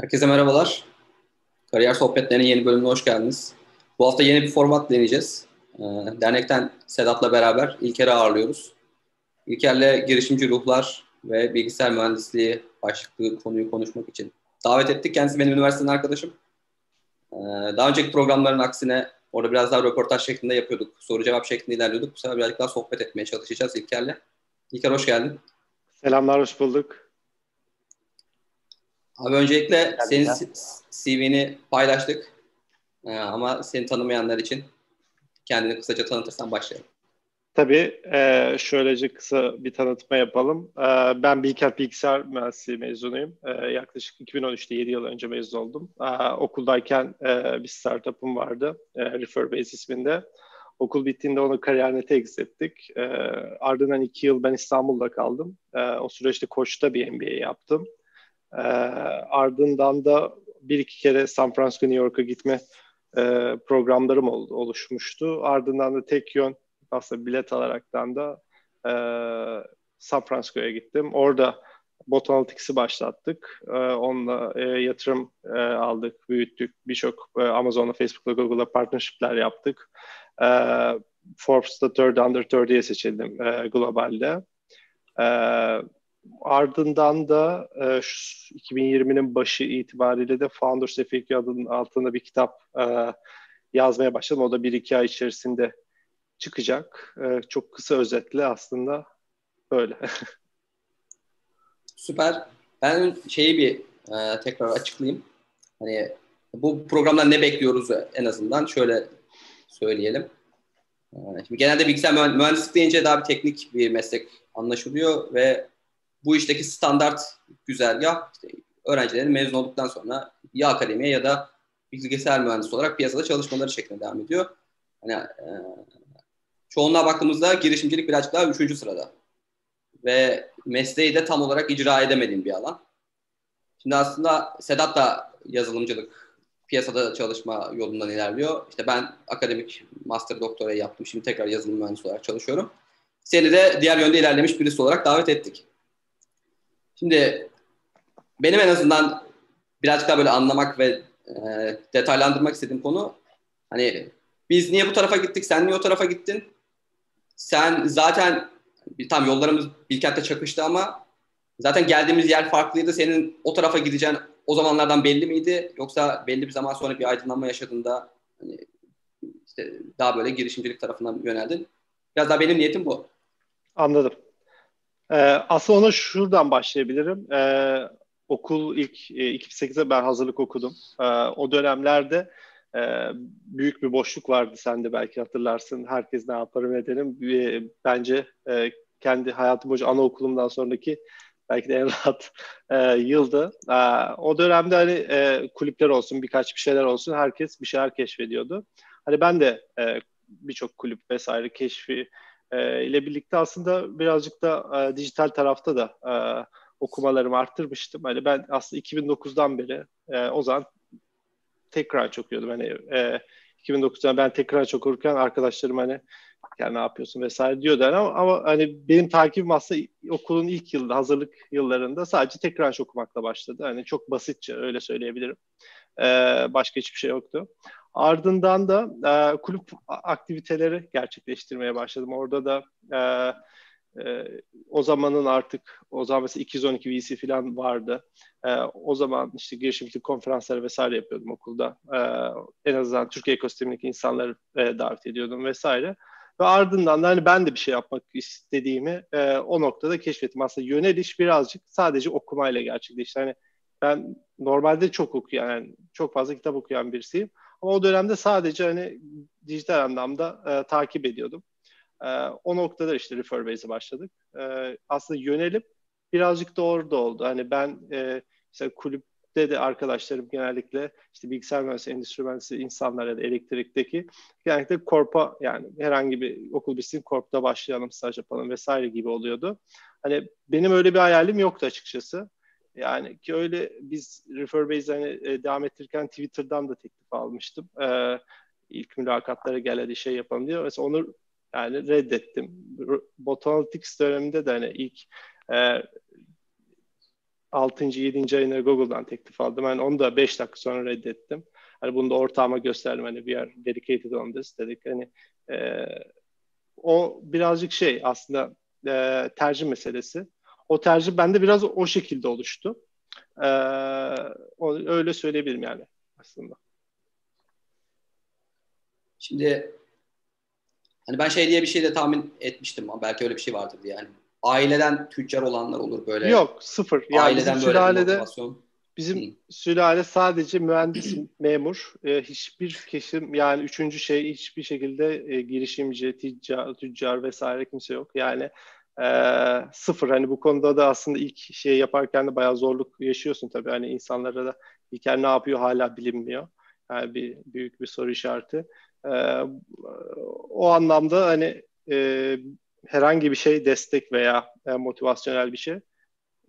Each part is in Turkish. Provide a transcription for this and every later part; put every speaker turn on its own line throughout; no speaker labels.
Herkese merhabalar. Kariyer Sohbetleri'nin yeni bölümüne hoş geldiniz. Bu hafta yeni bir format deneyeceğiz. Ee, dernekten Sedat'la beraber İlker'i ağırlıyoruz. İlker'le girişimci ruhlar ve bilgisayar mühendisliği başlıklı konuyu konuşmak için davet ettik. Kendisi benim üniversiteden arkadaşım. Ee, daha önceki programların aksine orada biraz daha röportaj şeklinde yapıyorduk. Soru cevap şeklinde ilerliyorduk. Bu sefer birazcık daha sohbet etmeye çalışacağız İlker'le. İlker hoş geldin.
Selamlar, hoş bulduk.
Abi öncelikle senin CV'ni paylaştık. Ee, ama seni tanımayanlar için kendini kısaca tanıtırsan başlayalım.
Tabii. E, şöylece kısa bir tanıtma yapalım. E, ben Bilkent Bilgisayar Mühendisliği mezunuyum. E, yaklaşık 2013'te 7 yıl önce mezun oldum. E, okuldayken e, bir startup'ım vardı. E, Referbase isminde. Okul bittiğinde onu kariyernete ettik. E, ardından 2 yıl ben İstanbul'da kaldım. E, o süreçte Koç'ta bir MBA yaptım. E, ardından da bir iki kere San Francisco, New York'a gitme e, programlarım ol, oluşmuştu. Ardından da tek yön aslında bilet alaraktan da e, San Francisco'ya gittim. Orada Bot Analytics'i başlattık. E, onunla e, yatırım e, aldık, büyüttük. Birçok e, Amazon'la, Facebook'la, Google'la partnership'ler yaptık. E, Forbes'ta Third Under 30'ye seçildim e, globalde. E, ardından da e, 2020'nin başı itibariyle de Founders Effect adının altında bir kitap e, yazmaya başladım. O da bir iki ay içerisinde çıkacak. E, çok kısa özetle aslında böyle.
Süper. Ben şeyi bir e, tekrar açıklayayım. Hani bu programdan ne bekliyoruz en azından şöyle söyleyelim. E, şimdi genelde bilgisayar mühendislik deyince daha bir teknik bir meslek anlaşılıyor ve bu işteki standart güzergah işte öğrencilerin mezun olduktan sonra ya akademiye ya da bilgisayar mühendisi olarak piyasada çalışmaları şeklinde devam ediyor. Hani e, çoğunluğa baktığımızda girişimcilik birazcık daha üçüncü sırada. Ve mesleği de tam olarak icra edemediğim bir alan. Şimdi aslında Sedat da yazılımcılık piyasada çalışma yolundan ilerliyor. İşte ben akademik master doktorayı yaptım. Şimdi tekrar yazılım mühendisi olarak çalışıyorum. Seni de diğer yönde ilerlemiş birisi olarak davet ettik. Şimdi benim en azından birazcık daha böyle anlamak ve e, detaylandırmak istediğim konu hani biz niye bu tarafa gittik, sen niye o tarafa gittin? Sen zaten tam yollarımız Bilkent'te çakıştı ama zaten geldiğimiz yer farklıydı. Senin o tarafa gideceğin o zamanlardan belli miydi? Yoksa belli bir zaman sonra bir aydınlanma yaşadığında hani işte daha böyle girişimcilik tarafından yöneldin. Biraz daha benim niyetim bu.
Anladım. Ee, aslında ona şuradan başlayabilirim. Ee, okul ilk e, 2008'de ben hazırlık okudum. Ee, o dönemlerde e, büyük bir boşluk vardı. Sen de belki hatırlarsın. Herkes ne yaparım edelim. E, bence e, kendi hayatım boyunca anaokulumdan sonraki belki de en rahat e, yıldı. E, o dönemde hani e, kulüpler olsun, birkaç bir şeyler olsun herkes bir şeyler keşfediyordu. Hani ben de e, birçok kulüp vesaire keşfi e, ile birlikte aslında birazcık da e, dijital tarafta da e, okumalarımı arttırmıştım. Hani ben aslında 2009'dan beri e, o zaman tekrar okuyordum. Hani e, 2009'da ben tekrar okurken arkadaşlarım hani ya ne yapıyorsun vesaire diyordu ama, ama hani benim takibim aslında okulun ilk yılında hazırlık yıllarında sadece tekrar okumakla başladı. Hani çok basitçe öyle söyleyebilirim. Ee, başka hiçbir şey yoktu. Ardından da e, kulüp aktiviteleri gerçekleştirmeye başladım. Orada da e, e, o zamanın artık o zaman mesela 212 VC falan vardı. E, o zaman işte girişimcilik konferansları vesaire yapıyordum okulda. E, en azından Türkiye ekosistemindeki insanları e, davet ediyordum vesaire. Ve ardından da hani ben de bir şey yapmak istediğimi e, o noktada keşfettim. Aslında yöneliş birazcık sadece okumayla gerçekleşti. Hani ben normalde çok okuyan, yani çok fazla kitap okuyan birisiyim. Ama o dönemde sadece hani dijital anlamda e, takip ediyordum. E, o noktada işte Referbase'e başladık. E, aslında yönelip birazcık da orada oldu. Hani ben e, mesela kulüpte de arkadaşlarım genellikle işte bilgisayar mühendisi, endüstri mühendisi insanlar ya da elektrikteki genellikle korpa yani herhangi bir okul bitsin korpta başlayalım, staj yapalım vesaire gibi oluyordu. Hani benim öyle bir hayalim yoktu açıkçası. Yani ki öyle biz Referbase hani e, devam ettirirken Twitter'dan da teklif almıştım. Ee, ilk mülakatlara gel hadi şey yapalım diye. Mesela onu yani reddettim. Bot Analytics döneminde de hani ilk e, 6. 7. ayında Google'dan teklif aldım. Yani onu da 5 dakika sonra reddettim. Hani bunu da ortağıma gösterdim. Hani we are dedicated on this dedik. Hani e, o birazcık şey aslında e, tercih meselesi. O tercih bende biraz o şekilde oluştu. E, o, öyle söyleyebilirim yani aslında.
Şimdi hani ben şey diye bir şey de tahmin etmiştim ama belki öyle bir şey vardır diye. Yani aileden tüccar olanlar olur böyle.
Yok sıfır. Yani aileden bizim böyle motivasyon. Bizim Hı. sülale sadece mühendis, memur, e, hiçbir kesim yani üçüncü şey hiçbir şekilde e, girişimci, tüccar, tüccar vesaire kimse yok. Yani e, sıfır. Hani bu konuda da aslında ilk şey yaparken de bayağı zorluk yaşıyorsun tabii. Hani insanlara da İlker ne yapıyor hala bilinmiyor. Yani bir büyük bir soru işareti. E, o anlamda hani e, herhangi bir şey destek veya e, motivasyonel bir şey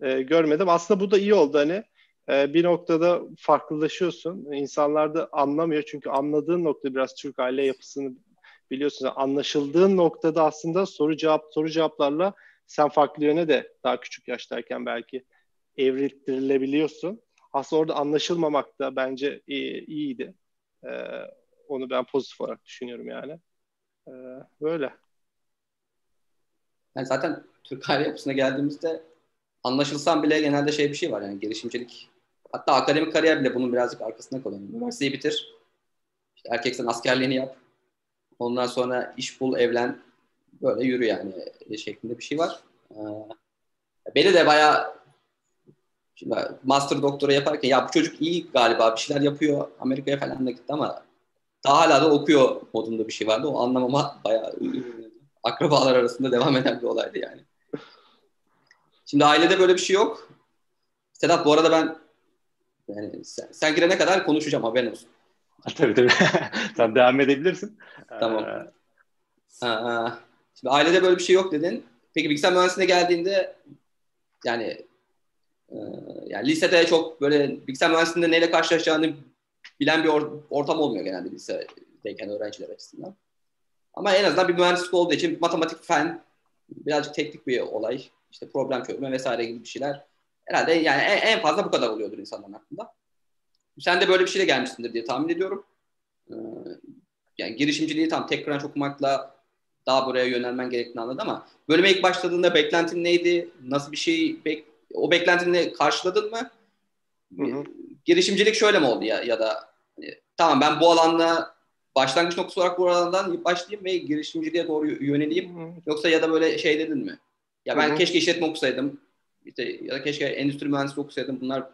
e, görmedim. Aslında bu da iyi oldu hani e, bir noktada farklılaşıyorsun. İnsanlar da anlamıyor çünkü anladığın nokta biraz Türk aile yapısını biliyorsunuz. Anlaşıldığın noktada aslında soru cevap soru cevaplarla sen farklı yöne de daha küçük yaştayken belki evriltirilebiliyorsun. Aslında orada anlaşılmamak da bence iyi, iyiydi. Ee, onu ben pozitif olarak düşünüyorum yani. Ee, böyle.
Yani zaten Türk aile yapısına geldiğimizde anlaşılsam bile genelde şey bir şey var yani girişimcilik hatta akademik kariyer bile bunun birazcık arkasında kalıyor. Üniversiteyi bitir. İşte erkeksen askerliğini yap. Ondan sonra iş bul, evlen. Böyle yürü yani şeklinde bir şey var. Ee, beni de bayağı Şimdi master doktora yaparken ya bu çocuk iyi galiba bir şeyler yapıyor. Amerika'ya falan da gitti ama daha hala da okuyor modunda bir şey vardı. O anlamama bayağı akrabalar arasında devam eden bir olaydı yani. Şimdi ailede böyle bir şey yok. Sedat bu arada ben yani sen, sen girene kadar konuşacağım haberin olsun.
tabii tabii. sen devam edebilirsin.
Tamam. Ee... Aa, şimdi ailede böyle bir şey yok dedin. Peki bilgisayar mühendisliğine geldiğinde yani e, yani lisede çok böyle bilgisayar mühendisliğinde neyle karşılaşacağını bilen bir or- ortam olmuyor genelde lisedeyken öğrenciler açısından. Ama en azından bir mühendislik olduğu için matematik, fen, birazcık teknik bir olay. işte problem çözme vesaire gibi bir şeyler. Herhalde yani en, en fazla bu kadar oluyordur insanların aklında. Sen de böyle bir şeyle gelmişsindir diye tahmin ediyorum. Ee, yani girişimciliği tam tek branş okumakla daha buraya yönelmen gerektiğini anladı ama bölüme ilk başladığında beklentin neydi? Nasıl bir şey bek o beklentini karşıladın mı? Hı hı. Girişimcilik şöyle mi oldu ya ya da hani, tamam ben bu alanda başlangıç noktası olarak bu alandan başlayayım ve girişimciliğe doğru yöneleyim. Hı. Yoksa ya da böyle şey dedin mi? Ya ben hı hı. keşke işletme okusaydım. İşte ya da keşke endüstri mühendisliği okusaydım. Bunlar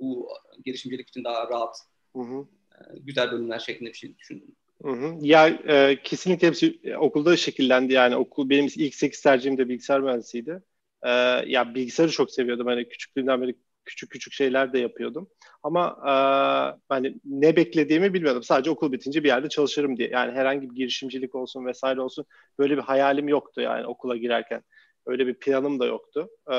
bu girişimcilik için daha rahat, hı hı. E, güzel bölümler şeklinde bir şey düşündüm.
Hı hı. Ya e, kesinlikle hepsi okulda şekillendi yani okul benim ilk 8 tercihim de bilgisayar mühendisiydi. E, ya bilgisayarı çok seviyordum hani küçüklüğümden beri küçük küçük şeyler de yapıyordum. Ama e, hani ne beklediğimi bilmiyordum. Sadece okul bitince bir yerde çalışırım diye. Yani herhangi bir girişimcilik olsun vesaire olsun böyle bir hayalim yoktu yani okula girerken. Öyle bir planım da yoktu. E,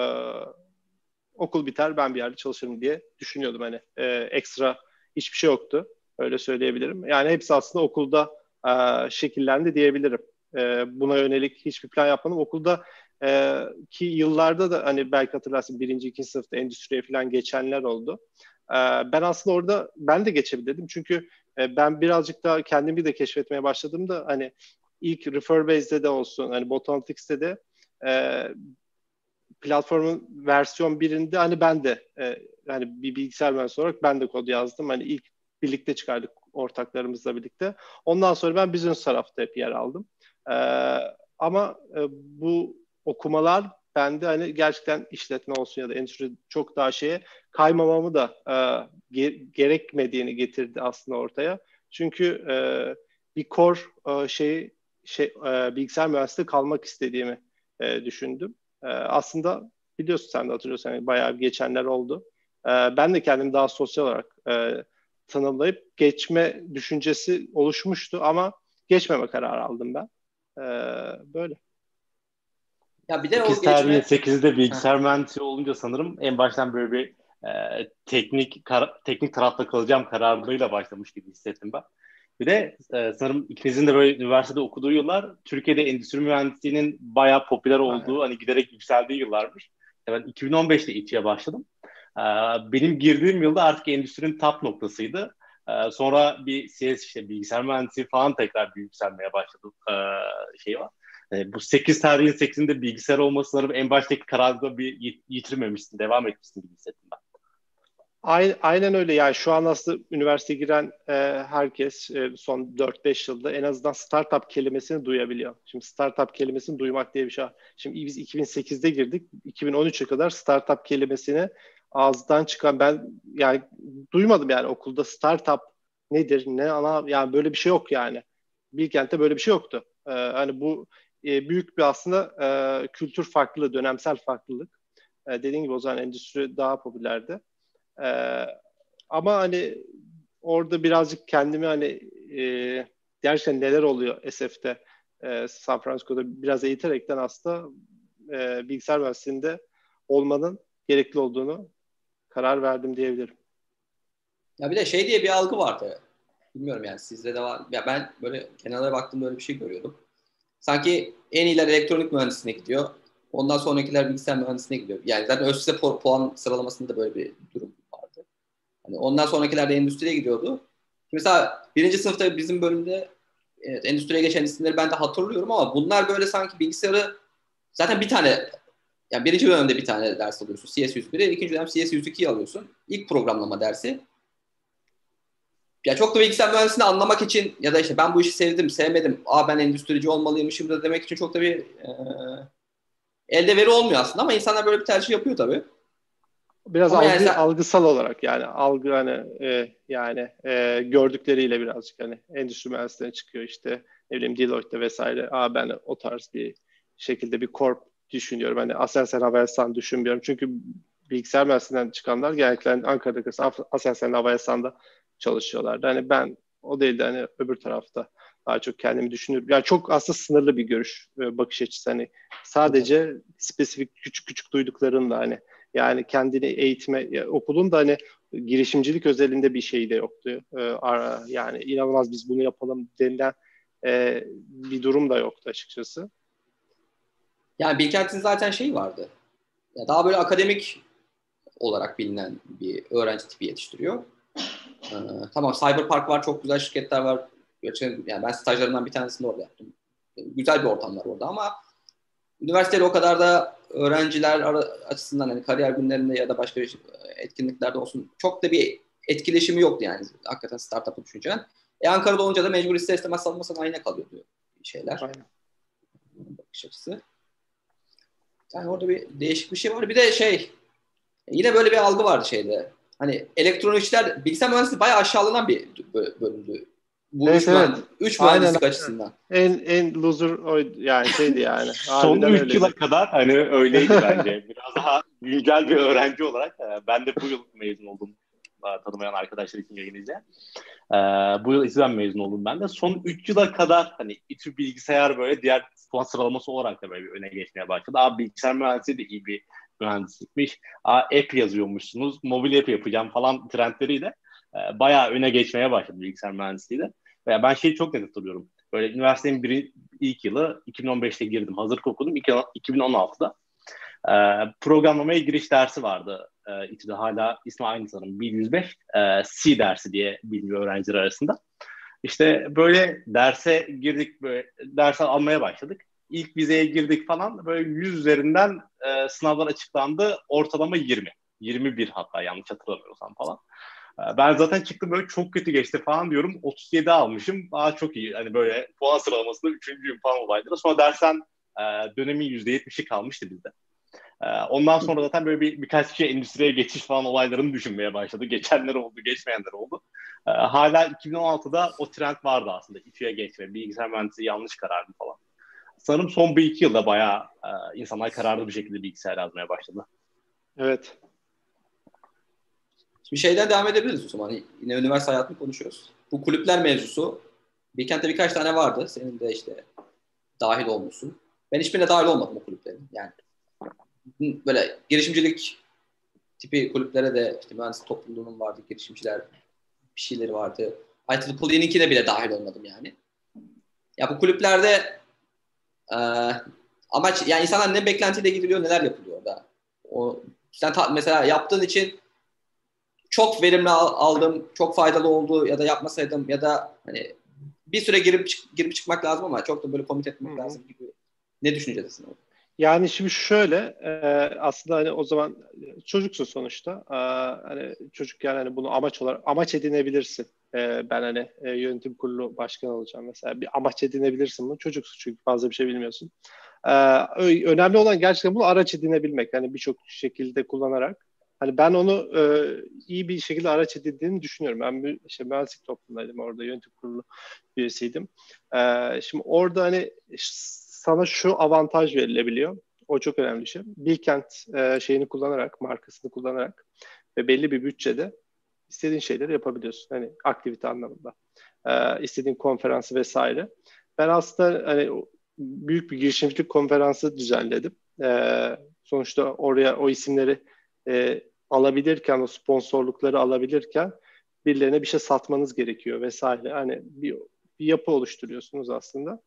okul biter ben bir yerde çalışırım diye düşünüyordum hani e, ekstra hiçbir şey yoktu öyle söyleyebilirim. Yani hepsi aslında okulda e, şekillendi diyebilirim. E, buna yönelik hiçbir plan yapmadım. Okulda e, ki yıllarda da hani belki hatırlarsın birinci, ikinci sınıfta endüstriye falan geçenler oldu. E, ben aslında orada ben de geçebilirdim çünkü e, ben birazcık daha kendimi de keşfetmeye başladığımda hani ilk Referbase'de de olsun hani Botantics'te de e, platformun versiyon birinde hani ben de e, hani bir bilgisayar mühendisi olarak ben de kod yazdım. Hani ilk birlikte çıkardık ortaklarımızla birlikte. Ondan sonra ben business tarafta hep yer aldım. E, ama e, bu okumalar bende hani gerçekten işletme olsun ya da endüstri çok daha şeye kaymamamı da e, ge- gerekmediğini getirdi aslında ortaya. Çünkü e, bir core e, şey şey e, bilgisayar mühendisliği kalmak istediğimi e, düşündüm. E, aslında biliyorsun sen de hatırlıyorsun yani bayağı geçenler oldu. E, ben de kendimi daha sosyal olarak e, tanımlayıp geçme düşüncesi oluşmuştu ama geçmeme kararı aldım ben. E, böyle.
Ya bir de 8 o geçme... 8'de bilgisayar mühendisi olunca sanırım en baştan böyle bir e, teknik kar- teknik tarafta kalacağım kararlılığıyla başlamış gibi hissettim ben. Bir de e, sanırım ikinizin de böyle üniversitede okuduğu yıllar Türkiye'de endüstri mühendisliğinin bayağı popüler olduğu, Aynen. hani giderek yükseldiği yıllarmış. Ben 2015'te İTÜ'ye başladım. Ee, benim girdiğim yılda artık endüstrinin top noktasıydı. Ee, sonra bir CS işte bilgisayar mühendisliği falan tekrar bir yükselmeye başladı ee, şey var. Ee, bu 8 tarihin 8'inde bilgisayar olması en baştaki kararda bir yitirmemişsin, devam etmişsin gibi hissettim ben.
Aynen öyle yani şu an aslında üniversiteye giren e, herkes e, son 4-5 yılda en azından startup kelimesini duyabiliyor. Şimdi startup kelimesini duymak diye bir şey var. Şimdi biz 2008'de girdik. 2013'e kadar startup kelimesini ağızdan çıkan ben yani duymadım yani okulda startup nedir ne ana yani böyle bir şey yok yani. Bilkent'te böyle bir şey yoktu. Ee, hani bu e, büyük bir aslında e, kültür farklılığı, dönemsel farklılık. E, dediğim gibi o zaman endüstri daha popülerdi. E, ama hani orada birazcık kendimi hani e, gerçekten neler oluyor SF'de e, San Francisco'da biraz eğiterekten aslında e, bilgisayar mühendisliğinde olmanın gerekli olduğunu karar verdim diyebilirim.
Ya bir de şey diye bir algı vardı. Bilmiyorum yani sizde de var. Ya ben böyle kenara baktığımda öyle bir şey görüyordum. Sanki en iyiler elektronik mühendisliğine gidiyor. Ondan sonrakiler bilgisayar mühendisliğine gidiyor. Yani zaten ÖSS puan sıralamasında da böyle bir durum. Hani ondan sonrakiler de endüstriye gidiyordu. Mesela birinci sınıfta bizim bölümde evet, endüstriye geçen isimleri ben de hatırlıyorum ama bunlar böyle sanki bilgisayarı zaten bir tane yani birinci dönemde bir tane ders alıyorsun CS101'e, ikinci dönem CS102'yi alıyorsun. İlk programlama dersi. Ya çok da bilgisayar mühendisliğini anlamak için ya da işte ben bu işi sevdim, sevmedim, aa ben endüstrici olmalıymışım da demek için çok da bir e, elde veri olmuyor aslında ama insanlar böyle bir tercih yapıyor tabii.
Biraz algı, yani sen... algısal olarak yani algı hani e, yani e, gördükleriyle birazcık hani endüstri mühendisliğine çıkıyor işte ne bileyim Deloitte'de vesaire. Aa ben o tarz bir şekilde bir korp düşünüyorum. Hani Aselsan Havelsan düşünmüyorum. Çünkü bilgisayar mühendisliğinden çıkanlar genellikle hani Ankara'daki Aselsan Havelsan'da çalışıyorlardı. Hani ben o değil de hani öbür tarafta daha çok kendimi düşünüyorum. Yani çok aslında sınırlı bir görüş, e, bakış açısı. Hani sadece spesifik küçük küçük duyduklarınla hani yani kendini eğitme, okulun da hani girişimcilik özelinde bir şey de yoktu. E, yani inanılmaz biz bunu yapalım denilen e, bir durum da yoktu açıkçası.
Yani Bilkent'in zaten şeyi vardı. Daha böyle akademik olarak bilinen bir öğrenci tipi yetiştiriyor. Ee, tamam Cyberpark var, çok güzel şirketler var. Gerçekten yani ben stajlarından bir tanesini orada yaptım. Güzel bir ortam var orada ama üniversitede o kadar da öğrenciler açısından hani kariyer günlerinde ya da başka etkinliklerde olsun çok da bir etkileşimi yoktu yani hakikaten startup'ı düşüncen. E Ankara'da olunca da mecbur ister istemez savunma sanayine kalıyordu şeyler. Aynen. Bakış açısı. Yani orada bir değişik bir şey var. Bir de şey yine böyle bir algı vardı şeyde. Hani elektronikçiler bilgisayar mühendisliği bayağı aşağılanan bir bölümdü. Bu evet, üç, evet. üç mühendislik Aynen. açısından.
En en loser o yani şeydi yani.
Son üç yıla kadar hani öyleydi bence. Biraz daha güncel bir öğrenci olarak e, ben de bu yıl mezun oldum. Tanımayan arkadaşlar için yayın izleyen. Ee, bu yıl İTÜ'den mezun oldum ben de. Son 3 yıla kadar hani İTÜ bilgisayar böyle diğer puan sıralaması olarak da böyle bir öne geçmeye başladı. Abi bilgisayar mühendisliği de iyi bir mühendislikmiş. Aa, app yazıyormuşsunuz, mobil app yapacağım falan trendleriyle e, bayağı öne geçmeye başladı bilgisayar mühendisliği de. Ben şeyi çok net hatırlıyorum. Böyle üniversitenin bir, ilk yılı 2015'te girdim. Hazırlık okudum 2016'da. E, programlamaya giriş dersi vardı. E, İTÜ'de hala ismi aynı sanırım. 1105 e, C dersi diye biliniyor öğrenciler arasında. İşte böyle derse girdik, böyle ders almaya başladık. İlk vizeye girdik falan böyle 100 üzerinden e, sınavlar açıklandı. Ortalama 20. 21 hatta yanlış hatırlamıyorsam falan. E, ben zaten çıktım böyle çok kötü geçti falan diyorum. 37 almışım. Aa çok iyi. Hani böyle puan sıralamasında üçüncüyüm falan olayları. Sonra dersen e, dönemin %70'i kalmıştı bizde. E, ondan sonra zaten böyle bir birkaç kişi endüstriye geçiş falan olaylarını düşünmeye başladı. Geçenler oldu, geçmeyenler oldu. E, hala 2016'da o trend vardı aslında. İTÜ'ye geçme, bilgisayar mühendisliği yanlış karardı falan. Sanırım son bir iki yılda bayağı e, insanlar kararlı bir şekilde bilgisayar yazmaya başladı.
Evet.
Şimdi şeyden devam edebiliriz o zaman. Yine üniversite hayatını konuşuyoruz. Bu kulüpler mevzusu. Bilkent'te birkaç tane vardı. Senin de işte dahil olmuşsun. Ben hiçbirine dahil olmadım o kulüplerin. Yani böyle girişimcilik tipi kulüplere de işte mühendis topluluğunun vardı, girişimciler bir şeyleri vardı. IEEE'ninkine bile dahil olmadım yani. Ya bu kulüplerde e, amaç yani insanlar ne beklentiyle gidiliyor neler yapılıyor orada. O sen ta, mesela yaptığın için çok verimli aldım, çok faydalı oldu ya da yapmasaydım ya da hani bir süre girip girip çıkmak lazım ama çok da böyle komit etmek Hı-hı. lazım gibi. Ne düşüneceksin orada?
Yani şimdi şöyle e, aslında hani o zaman çocuksun sonuçta e, hani çocuk yani hani bunu amaç olarak amaç edinebilirsin. E, ben hani e, yönetim kurulu başkanı olacağım mesela bir amaç edinebilirsin bunu çocuksun çünkü fazla bir şey bilmiyorsun. E, önemli olan gerçekten bunu araç edinebilmek hani birçok şekilde kullanarak. Hani ben onu e, iyi bir şekilde araç edildiğini düşünüyorum. Ben işte mühendislik toplumundaydım orada yönetim kurulu üyesiydim. E, şimdi orada hani sana şu avantaj verilebiliyor. O çok önemli şey. Bilkent e, şeyini kullanarak, markasını kullanarak ve belli bir bütçede istediğin şeyleri yapabiliyorsun. Hani aktivite anlamında. E, istediğin konferansı vesaire. Ben aslında hani büyük bir girişimcilik konferansı düzenledim. E, sonuçta oraya o isimleri e, alabilirken, o sponsorlukları alabilirken birilerine bir şey satmanız gerekiyor vesaire. Hani bir, bir yapı oluşturuyorsunuz aslında.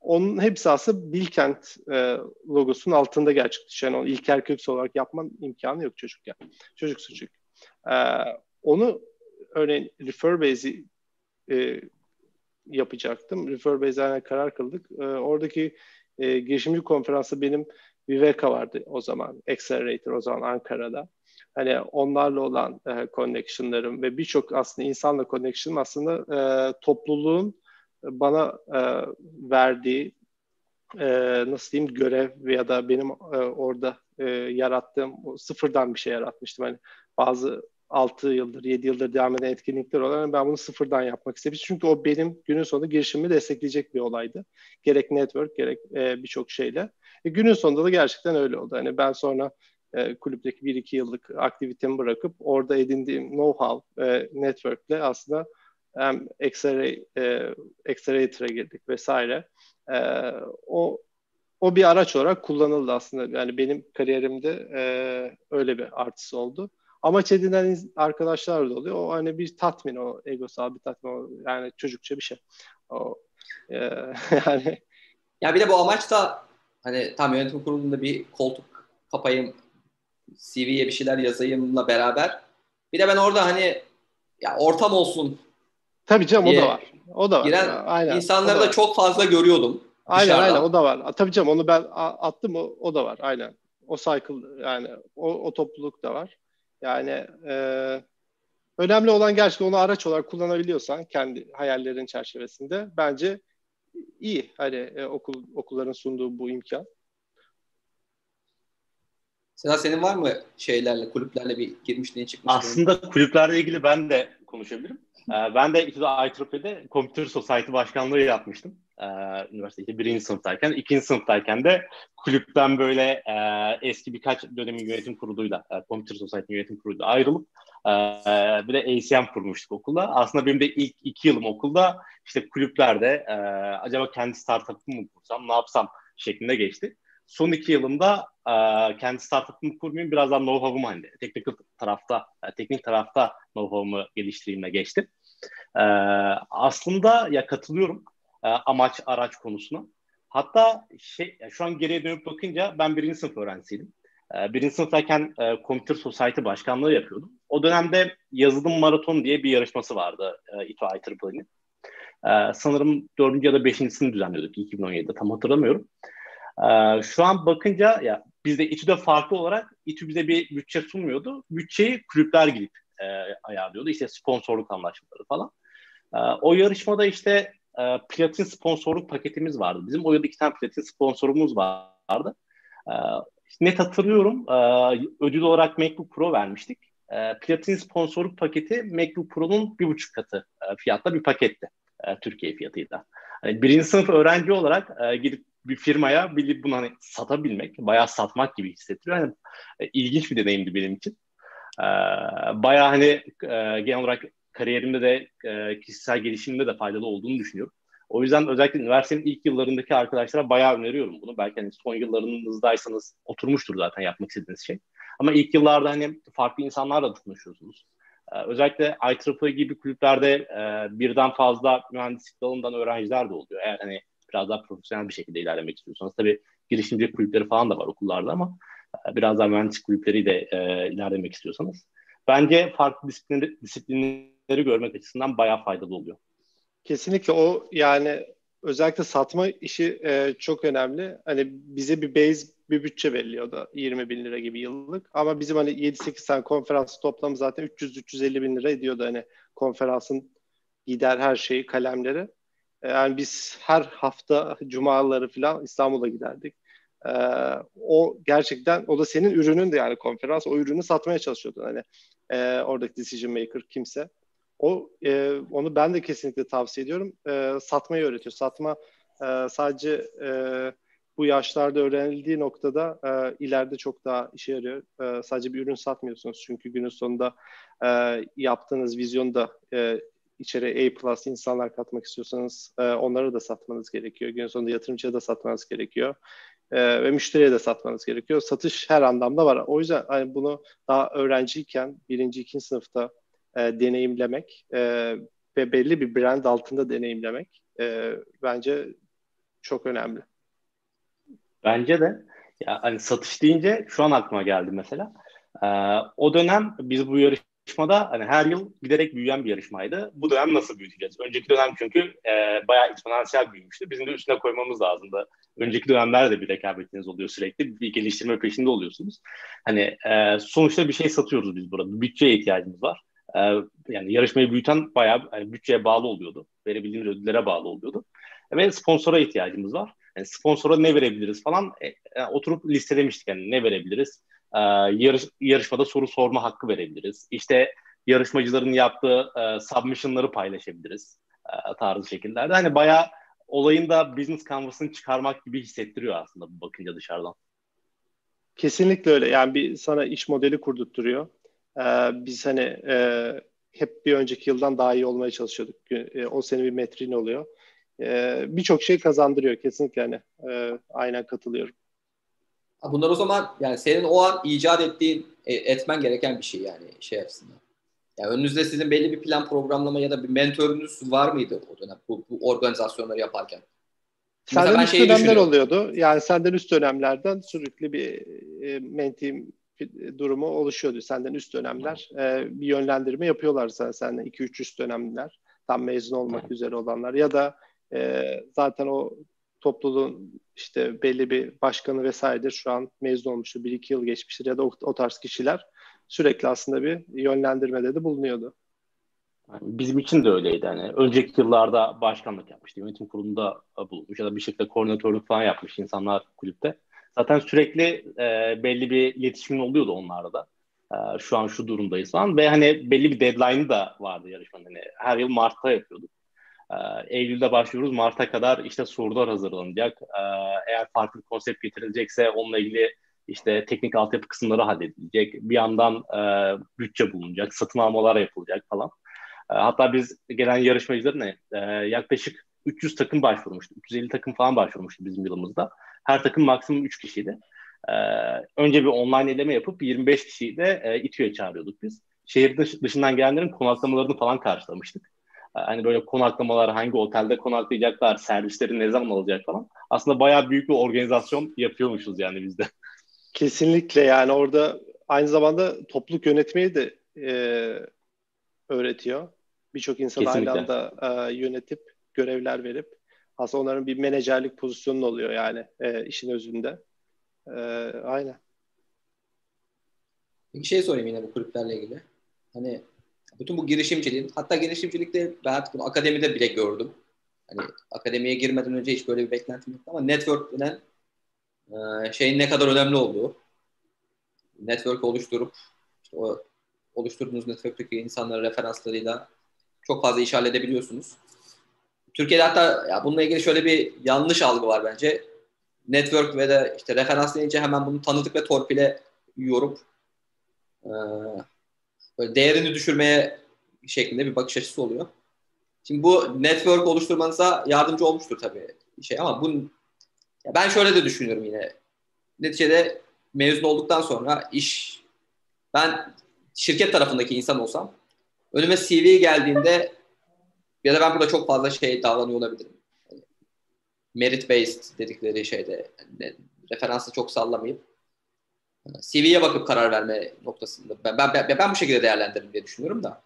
Onun hepsi aslında Bilkent e, logosunun altında gerçekleşiyor. Yani onu İlker Köksal olarak yapman imkanı yok çocukken. Çocuksu çünkü. E, onu örneğin Referbase'i e, yapacaktım. Referbase'e karar kıldık. E, oradaki e, girişimci konferansı benim Viveka vardı o zaman. Accelerator o zaman Ankara'da. Hani onlarla olan e, connectionlarım ve birçok aslında insanla connection'ım aslında e, topluluğun bana e, verdiği e, nasıl diyeyim görev ya da benim e, orada e, yarattığım sıfırdan bir şey yaratmıştım. Hani bazı 6 yıldır, 7 yıldır devam eden etkinlikler olan ben bunu sıfırdan yapmak istemiştim. Çünkü o benim günün sonunda girişimimi destekleyecek bir olaydı. Gerek network, gerek e, birçok şeyle. E, günün sonunda da gerçekten öyle oldu. Hani ben sonra e, kulüpteki 1-2 yıllık aktivitemi bırakıp orada edindiğim know-how e, networkle aslında hem Accelerator'a girdik vesaire. E, o o bir araç olarak kullanıldı aslında. Yani benim kariyerimde e, öyle bir artısı oldu. Amaç edinen arkadaşlar da oluyor. O hani bir tatmin, o egosal bir tatmin, o, yani çocukça bir şey. O, e, yani
ya bir de bu amaç da hani tam yönetim kurulunda bir koltuk kapayım, CV'ye bir şeyler yazayımla beraber bir de ben orada hani ya ortam olsun
Tabii canım o da var. O da var.
Giren aynen, insanları da, da çok fazla görüyordum.
Aynen dışarıdan. aynen o da var. Tabii canım onu ben attım o, o da var aynen. O cycle yani o, o topluluk da var. Yani e, önemli olan gerçekten onu araç olarak kullanabiliyorsan kendi hayallerin çerçevesinde bence iyi. Hani e, okul okulların sunduğu bu imkan.
Sedat senin var mı şeylerle, kulüplerle bir girmişliğin çıkmışlığın?
Aslında kulüplerle ilgili ben de konuşabilirim. Ee, ben de İTÜ'de IEEE'de Computer Society başkanlığı yapmıştım. Ee, üniversitede birinci sınıftayken. ikinci sınıftayken de kulüpten böyle e, eski birkaç dönemin yönetim kuruluyla, e, Computer Society yönetim kuruluyla ayrılıp e, bir de ACM kurmuştuk okulda. Aslında benim de ilk iki yılım okulda işte kulüplerde e, acaba kendi startup'ımı mı kursam, ne yapsam şeklinde geçti. Son iki yılımda e, kendi startup'ımı kurmayayım, biraz daha know-how'umu hani teknik tarafta, teknik tarafta know-how'umu geliştireyimle geçtim. E, aslında ya katılıyorum e, amaç araç konusuna. Hatta şey, şu an geriye dönüp bakınca ben birinci sınıf öğrencisiydim. E, birinci sınıftayken e, Computer Society başkanlığı yapıyordum. O dönemde yazılım maraton diye bir yarışması vardı e, İTÜ IEEE'nin. E, sanırım dördüncü ya da beşincisini düzenliyorduk 2017'de tam hatırlamıyorum. E, şu an bakınca ya bizde İTÜ'de farklı olarak İTÜ bize bir bütçe sunmuyordu. Bütçeyi kulüpler gidip e, ayarlıyordu. İşte sponsorluk anlaşmaları falan. E, o yarışmada işte e, platin sponsorluk paketimiz vardı. Bizim o yıl iki tane platin sponsorumuz vardı. E, net hatırlıyorum e, ödül olarak MacBook Pro vermiştik. E, platin sponsorluk paketi MacBook Pro'nun bir buçuk katı e, fiyatla bir paketti. E, Türkiye fiyatıyla. Yani birinci sınıf öğrenci olarak e, gidip bir firmaya bilip bunu hani satabilmek, bayağı satmak gibi hissettiriyor. Yani, e, ilginç bir deneyimdi benim için. E, bayağı hani e, genel olarak kariyerimde de e, kişisel gelişimimde de faydalı olduğunu düşünüyorum. O yüzden özellikle üniversitenin ilk yıllarındaki arkadaşlara bayağı öneriyorum bunu. Belki hani son yıllarınızdaysanız oturmuştur zaten yapmak istediğiniz şey. Ama ilk yıllarda hani farklı insanlarla tanışıyorsunuz. Ee, özellikle IEEE gibi kulüplerde e, birden fazla mühendislik dalından öğrenciler de oluyor. Eğer hani biraz daha profesyonel bir şekilde ilerlemek istiyorsanız. Tabii girişimcilik kulüpleri falan da var okullarda ama e, biraz daha mühendislik kulüpleriyle e, ilerlemek istiyorsanız. bence farklı disiplinleri, disiplinleri görmek açısından bayağı faydalı oluyor.
Kesinlikle o yani özellikle satma işi e, çok önemli. Hani bize bir base bir bütçe veriliyor da 20 bin lira gibi yıllık. Ama bizim hani 7-8 tane konferans toplamı zaten 300-350 bin lira ediyordu hani konferansın gider her şeyi kalemleri. Yani biz her hafta cumaları falan İstanbul'a giderdik. Ee, o gerçekten o da senin ürünün de yani konferans o ürünü satmaya çalışıyordun hani e, oradaki decision maker kimse. O e, onu ben de kesinlikle tavsiye ediyorum. E, satmayı öğretiyor. Satma e, sadece e, bu yaşlarda öğrenildiği noktada e, ileride çok daha işe yarıyor. E, sadece bir ürün satmıyorsunuz çünkü günün sonunda e, yaptığınız vizyonda e, içeri A plus insanlar katmak istiyorsanız e, onları da satmanız gerekiyor. Günün sonunda yatırımcıya da satmanız gerekiyor. E, ve müşteriye de satmanız gerekiyor. Satış her anlamda var. O yüzden hani bunu daha öğrenciyken birinci, ikinci sınıfta e, deneyimlemek e, ve belli bir brand altında deneyimlemek e, bence çok önemli.
Bence de. Ya hani satış deyince şu an aklıma geldi mesela. Ee, o dönem biz bu yarışmada hani her yıl giderek büyüyen bir yarışmaydı. Bu dönem nasıl büyüteceğiz? Önceki dönem çünkü e, bayağı eksponansiyel büyümüştü. Bizim de üstüne koymamız lazımdı. Önceki dönemlerde bir rekabetiniz oluyor sürekli. Bir geliştirme peşinde oluyorsunuz. Hani e, sonuçta bir şey satıyoruz biz burada. Bütçeye ihtiyacımız var. E, yani yarışmayı büyüten bayağı yani bütçeye bağlı oluyordu. Verebildiğimiz ödüllere bağlı oluyordu. Ve sponsora ihtiyacımız var. Yani sponsora ne verebiliriz falan e, e, oturup listelemiştik yani ne verebiliriz. E, yarış, yarışmada soru sorma hakkı verebiliriz. İşte yarışmacıların yaptığı e, submission'ları paylaşabiliriz e, tarzı şekillerde. Hani bayağı olayın da business canvas'ını çıkarmak gibi hissettiriyor aslında bu bakınca dışarıdan.
Kesinlikle öyle. Yani bir sana iş modeli kurdurtturuyor. Ee, biz hani e, hep bir önceki yıldan daha iyi olmaya çalışıyorduk. E, o sene bir metrin oluyor. E, Birçok şey kazandırıyor kesinlikle hani. E, aynen katılıyorum.
Bunlar o zaman yani senin o an icat ettiğin, e, etmen gereken bir şey yani şey açısından. Yani önünüzde sizin belli bir plan programlama ya da bir mentorunuz var mıydı o dönem bu, bu organizasyonları yaparken?
Senden üst dönemler oluyordu. Yani senden üst dönemlerden sürekli bir e, mentim durumu oluşuyordu. Senden üst dönemler e, bir yönlendirme yapıyorlar sana senden 2-3 üst dönemler tam mezun olmak üzere olanlar ya da e, zaten o topluluğun işte belli bir başkanı vesairedir şu an mezun olmuştur. Bir iki yıl geçmiştir ya da o, o tarz kişiler sürekli aslında bir yönlendirmede de bulunuyordu.
bizim için de öyleydi. Yani önceki yıllarda başkanlık yapmıştı. Yönetim kurulunda bulunmuş ya da bir şekilde koordinatörlük falan yapmış insanlar kulüpte. Zaten sürekli e, belli bir iletişimin oluyordu onlarda da. E, şu an şu durumdayız falan. Ve hani belli bir deadline'ı da vardı yarışmanın. Hani her yıl Mart'ta yapıyorduk. E, Eylül'de başlıyoruz. Mart'a kadar işte sorular hazırlanacak. E, eğer farklı konsept getirilecekse onunla ilgili işte teknik altyapı kısımları halledilecek. Bir yandan e, bütçe bulunacak, satın almalar yapılacak falan. E, hatta biz gelen yarışmacıların e, yaklaşık 300 takım başvurmuştu. 350 takım falan başvurmuştu bizim yılımızda. Her takım maksimum 3 kişiydi. Önce bir online eleme yapıp 25 kişiyi de e, İTÜ'ye çağırıyorduk biz. Şehir dışından gelenlerin konaklamalarını falan karşılamıştık. E, hani böyle konaklamalar, hangi otelde konaklayacaklar, servisleri ne zaman alacak falan. Aslında bayağı büyük bir organizasyon yapıyormuşuz yani bizde.
Kesinlikle yani orada aynı zamanda topluluk yönetmeyi de e, öğretiyor. Birçok insan aynı anda e, yönetip görevler verip aslında onların bir menajerlik pozisyonu oluyor yani e, işin özünde. E, aynen.
Bir şey sorayım yine bu kulüplerle ilgili. Hani bütün bu girişimciliğin, hatta girişimcilikte ben artık bunu akademide bile gördüm. Hani akademiye girmeden önce hiç böyle bir beklentim yoktu ama network denen e, şeyin ne kadar önemli olduğu. Network oluşturup işte o oluşturduğunuz network'teki insanların referanslarıyla çok fazla iş halledebiliyorsunuz. Türkiye'de hatta ya bununla ilgili şöyle bir yanlış algı var bence. Network ve de işte referans deyince hemen bunu tanıdık ve torpile yorup e, böyle değerini düşürmeye şeklinde bir bakış açısı oluyor. Şimdi bu network oluşturmanıza yardımcı olmuştur tabii şey ama bu ben şöyle de düşünüyorum yine. Neticede mezun olduktan sonra iş ben şirket tarafındaki insan olsam önüme CV geldiğinde ya da ben burada çok fazla şey davranıyor olabilirim. merit based dedikleri şeyde yani referansı çok sallamayıp CV'ye bakıp karar verme noktasında ben, ben, ben, ben bu şekilde değerlendiririm diye düşünüyorum da.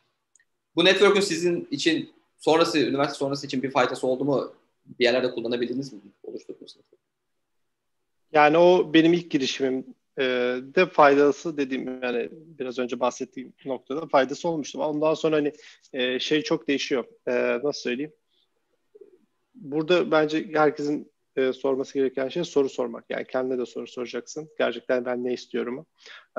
Bu network'ün sizin için sonrası, üniversite sonrası için bir faydası oldu mu? Bir yerlerde kullanabildiniz mi? Oluşturdunuz.
Yani o benim ilk girişimim e, de faydası dediğim yani biraz önce bahsettiğim noktada faydası olmuştu. Ondan sonra hani e, şey çok değişiyor. E, nasıl söyleyeyim? Burada bence herkesin e, sorması gereken şey soru sormak. Yani kendine de soru soracaksın. Gerçekten ben ne istiyorum?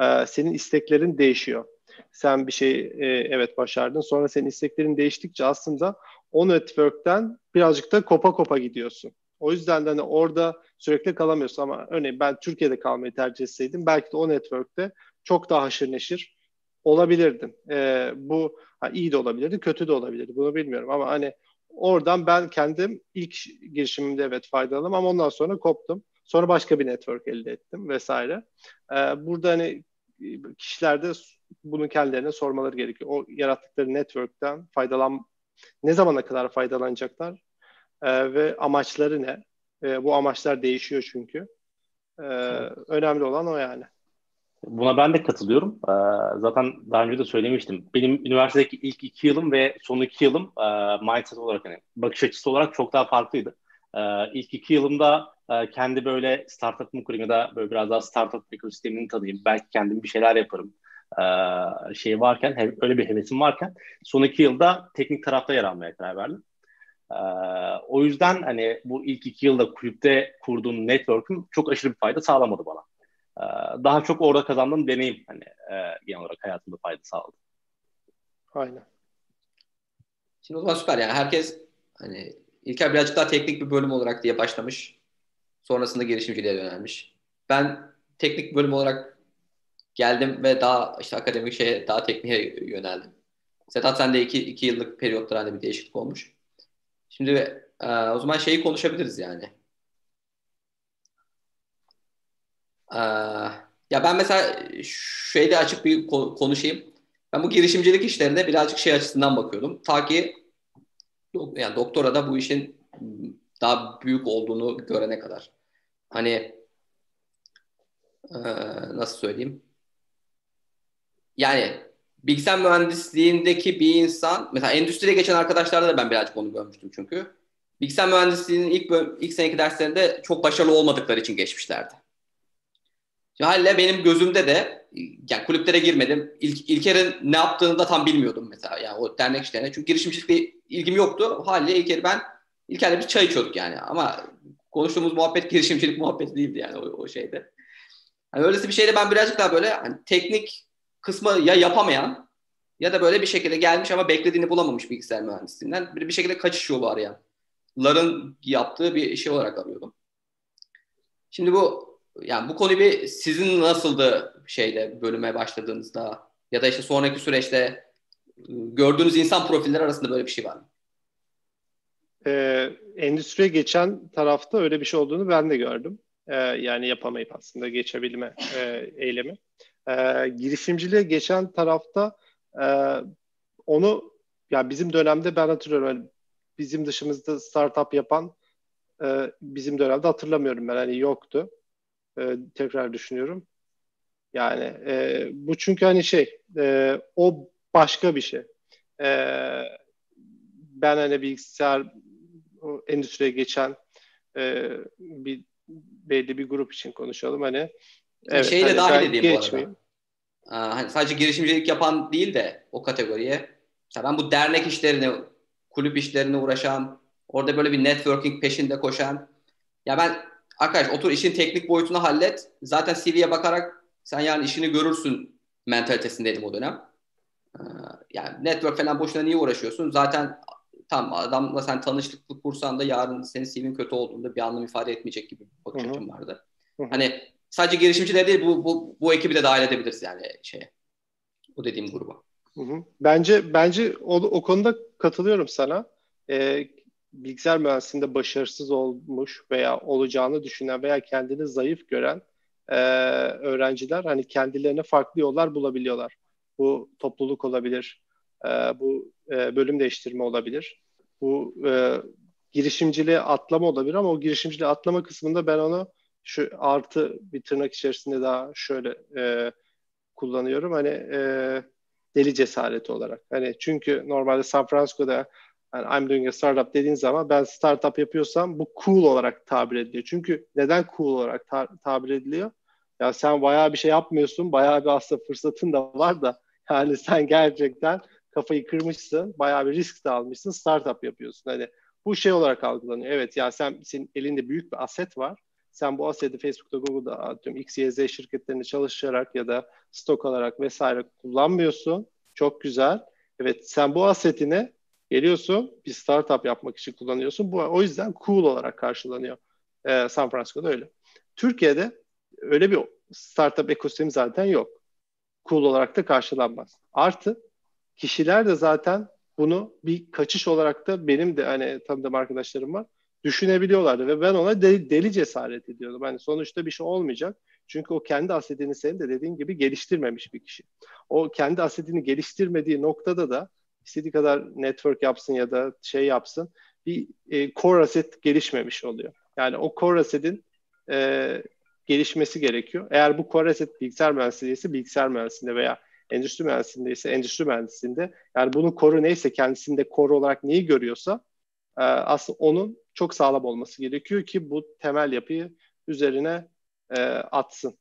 E, senin isteklerin değişiyor. Sen bir şey e, evet başardın. Sonra senin isteklerin değiştikçe aslında o network'ten birazcık da kopa kopa gidiyorsun. O yüzden de hani orada sürekli kalamıyorsun ama örneğin ben Türkiye'de kalmayı tercih etseydim belki de o network'te çok daha haşır neşir olabilirdim. E, bu ha, iyi de olabilirdi, kötü de olabilirdi. Bunu bilmiyorum ama hani oradan ben kendim ilk girişimimde evet faydalandım ama ondan sonra koptum. Sonra başka bir network elde ettim vesaire. E, burada hani kişilerde bunu kendilerine sormaları gerekiyor. O yarattıkları network'ten faydalan ne zamana kadar faydalanacaklar e, ve amaçları ne? E, bu amaçlar değişiyor çünkü. E, önemli olan o yani.
Buna ben de katılıyorum. Ee, zaten daha önce de söylemiştim. Benim üniversitedeki ilk iki yılım ve son iki yılım e, mindset olarak hani bakış açısı olarak çok daha farklıydı. Ee, ilk iki yılımda e, kendi böyle startup'ımı kurayım ya da böyle biraz daha startup ekosistemini tadayım. Belki kendim bir şeyler yaparım. Ee, şey varken, öyle bir hevesim varken son iki yılda teknik tarafta yer almaya karar verdim. Ee, o yüzden hani bu ilk iki yılda kulüpte kurduğum network'üm çok aşırı bir fayda sağlamadı bana. Ee, daha çok orada kazandığım deneyim hani e, genel olarak hayatımda fayda sağladı.
Aynen.
Şimdi o zaman süper yani herkes hani İlker birazcık daha teknik bir bölüm olarak diye başlamış. Sonrasında girişimciliğe yönelmiş. Ben teknik bölüm olarak geldim ve daha işte akademik şeye daha tekniğe yöneldim. Sedat sen de iki, iki yıllık periyotlar hani bir değişiklik olmuş. Şimdi e, o zaman şeyi konuşabiliriz yani. E, ya ben mesela şeyde açık bir konuşayım. Ben bu girişimcilik işlerine birazcık şey açısından bakıyordum. Ta ki yani doktora da bu işin daha büyük olduğunu görene kadar. Hani e, nasıl söyleyeyim? Yani bilgisayar mühendisliğindeki bir insan mesela endüstriye geçen arkadaşlarda da ben birazcık onu görmüştüm çünkü. Bilgisayar mühendisliğinin ilk ilk seneki derslerinde çok başarılı olmadıkları için geçmişlerdi. Halle benim gözümde de yani kulüplere girmedim. İlk, İlker'in ne yaptığını da tam bilmiyordum mesela. Yani o dernek işlerine. Çünkü girişimcilikle ilgim yoktu. Halle İlker'i ben İlker'le bir çay içiyorduk yani. Ama konuştuğumuz muhabbet girişimcilik muhabbeti değildi yani o, o şeyde. Yani öylesi bir şeyde ben birazcık daha böyle hani teknik kısmı ya yapamayan ya da böyle bir şekilde gelmiş ama beklediğini bulamamış bilgisayar mühendisliğinden bir, bir şekilde kaçış yolu arayanların yaptığı bir şey olarak arıyordum. Şimdi bu yani bu konu bir sizin nasıldı şeyde bölüme başladığınızda ya da işte sonraki süreçte ıı, gördüğünüz insan profilleri arasında böyle bir şey var mı?
Ee, endüstriye geçen tarafta öyle bir şey olduğunu ben de gördüm. Ee, yani yapamayıp aslında geçebilme e, eylemi. Ee, girişimciliğe geçen tarafta e, onu ya bizim dönemde ben hatırlıyorum yani bizim dışımızda startup yapan e, bizim dönemde hatırlamıyorum ben hani yoktu. E, tekrar düşünüyorum. Yani e, bu çünkü hani şey e, o başka bir şey. E, ben hani bilgisayar endüstriye geçen e, bir belli bir grup için konuşalım hani.
Evet, Şeyi de hani dahil edeyim bu arada. Aa, hani sadece girişimcilik yapan değil de o kategoriye. Ya ben bu dernek işlerini, kulüp işlerine uğraşan, orada böyle bir networking peşinde koşan. Ya ben arkadaş otur işin teknik boyutunu hallet. Zaten CV'ye bakarak sen yani işini görürsün mentalitesindeydim o dönem. Ee, yani network falan boşuna niye uğraşıyorsun? Zaten tam adamla sen tanışıklık kursan da yarın senin CV'nin kötü olduğunda bir anlam ifade etmeyecek gibi bir bakış açım vardı. Hı-hı. Hani sadece girişimciler değil bu, bu, bu ekibi de dahil edebiliriz yani şeye. O dediğim gruba.
Hı hı. Bence bence o, o konuda katılıyorum sana. Ee, bilgisayar mühendisliğinde başarısız olmuş veya olacağını düşünen veya kendini zayıf gören e, öğrenciler hani kendilerine farklı yollar bulabiliyorlar. Bu topluluk olabilir, e, bu e, bölüm değiştirme olabilir, bu e, girişimciliğe atlama olabilir ama o girişimciliğe atlama kısmında ben onu şu artı bir tırnak içerisinde daha şöyle e, kullanıyorum. Hani e, deli cesareti olarak. Hani çünkü normalde San Francisco'da yani I'm doing a startup dediğin zaman ben startup yapıyorsam bu cool olarak tabir ediliyor. Çünkü neden cool olarak ta- tabir ediliyor? Ya sen bayağı bir şey yapmıyorsun. Bayağı bir aslında fırsatın da var da yani sen gerçekten kafayı kırmışsın. Bayağı bir risk de almışsın. Startup yapıyorsun. Hani bu şey olarak algılanıyor. Evet ya sen senin elinde büyük bir aset var. Sen bu aseti Facebook'ta, Google'da atıyorum X, Y, Z şirketlerinde çalışarak ya da stok alarak vesaire kullanmıyorsun. Çok güzel. Evet sen bu asetini geliyorsun bir startup yapmak için kullanıyorsun. Bu o yüzden cool olarak karşılanıyor. Ee, San Francisco'da öyle. Türkiye'de öyle bir startup ekosistemi zaten yok. Cool olarak da karşılanmaz. Artı kişiler de zaten bunu bir kaçış olarak da benim de hani tanıdığım arkadaşlarım var düşünebiliyorlardı ve ben ona deli, deli cesaret ediyordum. Hani sonuçta bir şey olmayacak. Çünkü o kendi asetini senin de dediğin gibi geliştirmemiş bir kişi. O kendi asetini geliştirmediği noktada da istediği kadar network yapsın ya da şey yapsın bir e, core asset gelişmemiş oluyor. Yani o core assetin e, gelişmesi gerekiyor. Eğer bu core asset bilgisayar mühendisliği ise bilgisayar mühendisliğinde veya endüstri mühendisliğinde ise endüstri mühendisliğinde yani bunun koru neyse kendisinde core olarak neyi görüyorsa e, aslında onun çok sağlam olması gerekiyor ki bu temel yapıyı üzerine e, atsın.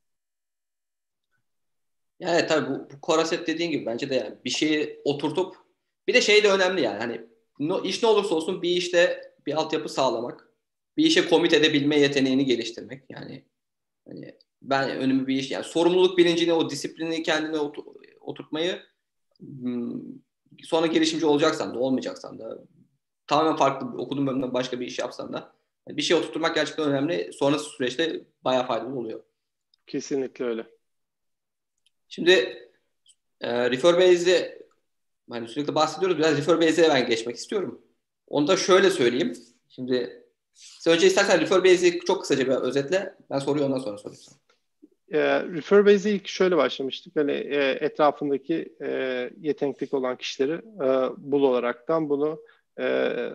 Yani tabii bu, bu Koraset dediğin gibi bence de yani bir şeyi oturtup bir de şey de önemli yani hani no, iş ne olursa olsun bir işte bir altyapı sağlamak, bir işe komit edebilme yeteneğini geliştirmek yani hani ben önümü bir iş yani sorumluluk bilincini o disiplini kendine oturtmayı hmm, sonra gelişimci olacaksan da olmayacaksan da tamamen farklı okuduğum bölümden başka bir iş yapsan da bir şey oturtmak gerçekten önemli. Sonrası süreçte bayağı faydalı oluyor.
Kesinlikle öyle.
Şimdi e, refer base'i hani sürekli bahsediyoruz. Biraz refer base'e ben geçmek istiyorum. Onu da şöyle söyleyeyim. Şimdi sen önce istersen refer base'i çok kısaca bir özetle. Ben soruyu ondan sonra sorayım sana.
E, refer base'e ilk şöyle başlamıştık. Hani e, etrafındaki e, yeteneklik olan kişileri e, bul olaraktan bunu e,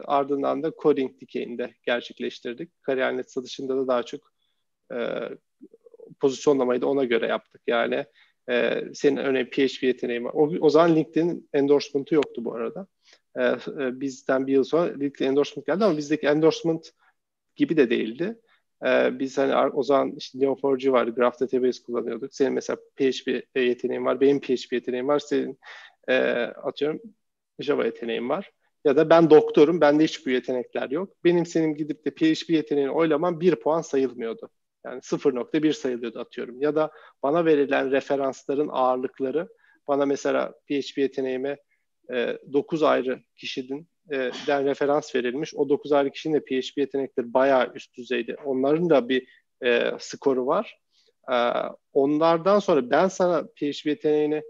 ardından da coding dikeyinde gerçekleştirdik. Kariyer.net satışında da daha çok e, pozisyonlamayı da ona göre yaptık. Yani e, senin örneğin PHP yeteneği var. O, o zaman LinkedIn endorsement'ı yoktu bu arada. E, e, bizden bir yıl sonra LinkedIn endorsement geldi ama bizdeki endorsement gibi de değildi. E, biz hani o zaman işte Neo4j vardı, Graph Database kullanıyorduk. Senin mesela PHP yeteneğin var, benim PHP yeteneğim var, senin e, atıyorum Java yeteneğim var. Ya da ben doktorum, bende hiç bu yetenekler yok. Benim senin gidip de PHP yeteneğini oylaman bir puan sayılmıyordu. Yani 0.1 sayılıyordu atıyorum. Ya da bana verilen referansların ağırlıkları bana mesela PHP yeteneğime e, 9 ayrı kişinin e, den referans verilmiş. O 9 ayrı kişinin de PHP yetenekleri bayağı üst düzeyde. Onların da bir e, skoru var. E, onlardan sonra ben sana PHP yeteneğini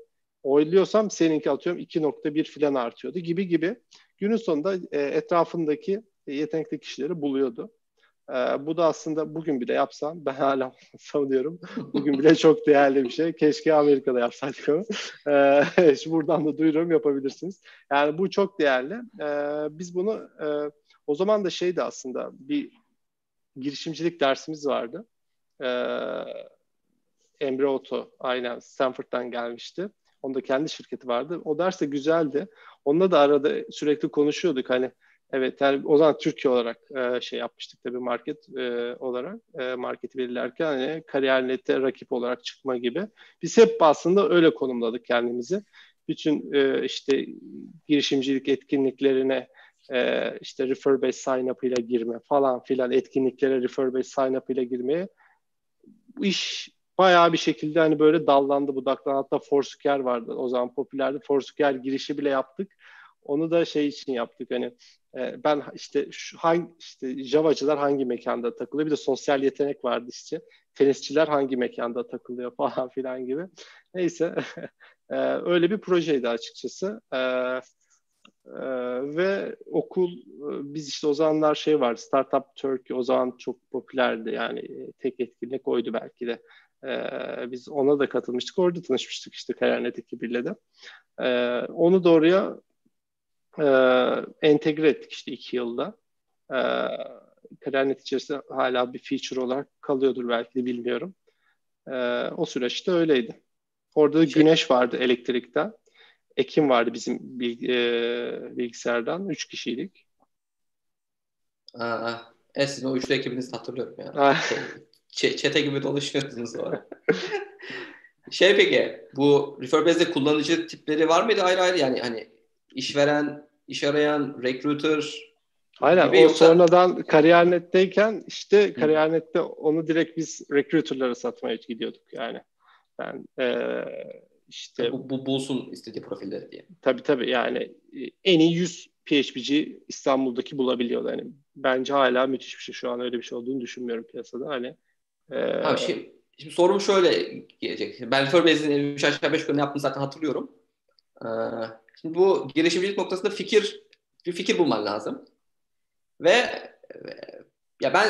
oyluyorsam seninki atıyorum 2.1 filan artıyordu gibi gibi günün sonunda e, etrafındaki yetenekli kişileri buluyordu. E, bu da aslında bugün bile yapsam ben hala savunuyorum. Bugün bile çok değerli bir şey. Keşke Amerika'da yapsaydık onu. E, buradan da duyuruyorum yapabilirsiniz. Yani bu çok değerli. E, biz bunu e, o zaman da şeydi aslında bir girişimcilik dersimiz vardı. E, Emre Oto aynen Stanford'dan gelmişti. Onda kendi şirketi vardı. O ders de güzeldi. Onunla da arada sürekli konuşuyorduk. Hani evet yani o zaman Türkiye olarak e, şey yapmıştık tabii market e, olarak e, marketi belirlerken hani kariyer nette rakip olarak çıkma gibi. Biz hep aslında öyle konumladık kendimizi. Bütün e, işte girişimcilik etkinliklerine e, işte refer based sign up ile girme falan filan etkinliklere refer based sign up ile girmeye bu iş bayağı bir şekilde hani böyle dallandı budaklandı. Hatta Foursquare vardı o zaman popülerdi. Foursquare girişi bile yaptık. Onu da şey için yaptık hani e, ben işte şu hangi işte Java'cılar hangi mekanda takılıyor bir de sosyal yetenek vardı işte tenisçiler hangi mekanda takılıyor falan filan gibi. Neyse e, öyle bir projeydi açıkçası. E, e, ve okul e, biz işte o zamanlar şey vardı Startup Turkey o zaman çok popülerdi yani tek etkinlik oydu belki de ee, biz ona da katılmıştık. Orada tanışmıştık işte Kariyer.net ekibiyle de. Ee, onu da oraya e, entegre ettik işte iki yılda. Ee, Klarnet içerisinde hala bir feature olarak kalıyordur belki de bilmiyorum. E, o süreçte öyleydi. Orada şey, güneş vardı elektrikten. Ekim vardı bizim bilg, e, bilgisayardan. Üç kişiydik.
Aa, e sizin o üçlü ekibinizi hatırlıyorum ya. Ç- çete gibi dolaşıyordunuz sonra. şey peki bu Referbase'de kullanıcı tipleri var mıydı ayrı ayrı yani hani işveren, iş arayan, recruiter
Aynen o yoksa... sonradan kariyernetteyken işte kariyernette onu direkt biz recruiterlara satmaya gidiyorduk yani. Ben e, işte
bu, bu bulsun istediği profilleri diye.
Tabii tabii yani e, en iyi 100 PHP'ci İstanbul'daki bulabiliyor. Yani bence hala müthiş bir şey. Şu an öyle bir şey olduğunu düşünmüyorum piyasada. Hani
e... Abi şimdi, şimdi sorum şöyle gelecek. Ben Referbase'in 3 aşağı 5 yukarı yaptığını zaten hatırlıyorum. Ee, şimdi bu girişimcilik noktasında fikir bir fikir bulman lazım. Ve ya ben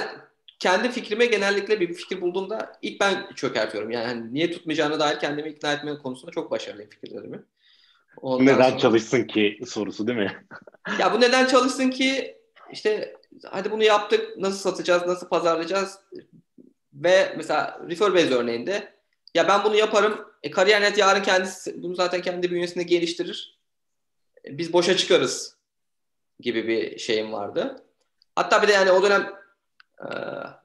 kendi fikrime genellikle bir fikir bulduğumda ilk ben çökertiyorum. Yani hani niye tutmayacağını dair kendimi ikna etme konusunda çok başarılıyım fikirlerimi.
Ondan neden sonra... çalışsın ki sorusu değil mi?
ya bu neden çalışsın ki işte hadi bunu yaptık nasıl satacağız nasıl pazarlayacağız ve mesela Referbase örneğinde ya ben bunu yaparım e, Kariyer.net yarın kendisi bunu zaten kendi bünyesinde geliştirir e, biz boşa çıkarız gibi bir şeyim vardı. Hatta bir de yani o dönem e,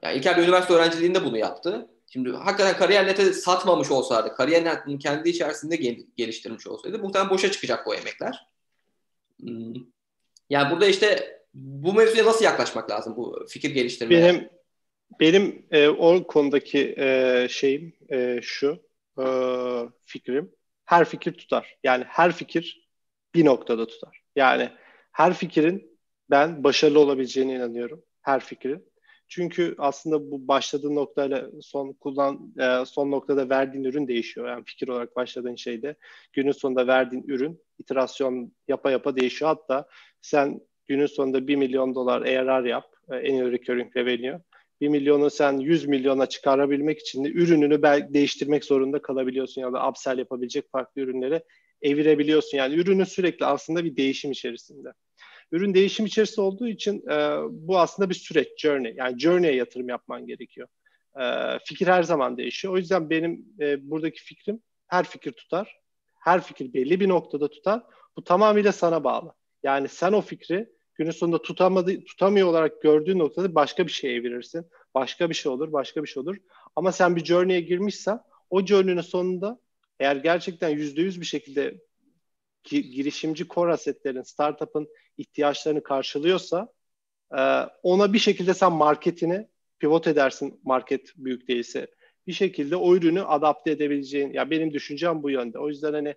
yani İlker de üniversite öğrenciliğinde bunu yaptı. Şimdi hakikaten Kariyer.net'e satmamış olsaydı, Kariyer.net'in kendi içerisinde gel- geliştirmiş olsaydı muhtemelen boşa çıkacak o emekler. Hmm. Yani burada işte bu mevzuya nasıl yaklaşmak lazım bu fikir geliştirmeye?
Benim benim e, o konudaki e, şeyim e, şu e, fikrim her fikir tutar. Yani her fikir bir noktada tutar. Yani her fikrin ben başarılı olabileceğine inanıyorum. Her fikrin. Çünkü aslında bu başladığın noktayla son kullan e, son noktada verdiğin ürün değişiyor. Yani fikir olarak başladığın şeyde günün sonunda verdiğin ürün iterasyon yapa yapa değişiyor. Hatta sen günün sonunda 1 milyon dolar ARR yap, e, annual recurring revenue. 1 milyonu sen 100 milyona çıkarabilmek için de ürününü değiştirmek zorunda kalabiliyorsun ya da upsell yapabilecek farklı ürünlere evirebiliyorsun. Yani ürünün sürekli aslında bir değişim içerisinde. Ürün değişim içerisinde olduğu için e, bu aslında bir süreç, journey. Yani journey'e yatırım yapman gerekiyor. E, fikir her zaman değişiyor. O yüzden benim e, buradaki fikrim her fikir tutar. Her fikir belli bir noktada tutar. Bu tamamıyla sana bağlı. Yani sen o fikri günün sonunda tutamadı, tutamıyor olarak gördüğün noktada başka bir şeye evirirsin. Başka bir şey olur, başka bir şey olur. Ama sen bir journey'e girmişsen o journey'nin sonunda eğer gerçekten yüzde yüz bir şekilde girişimci core assetlerin, startup'ın ihtiyaçlarını karşılıyorsa e, ona bir şekilde sen marketini pivot edersin market büyük değilse. Bir şekilde o ürünü adapte edebileceğin, ya benim düşüncem bu yönde. O yüzden hani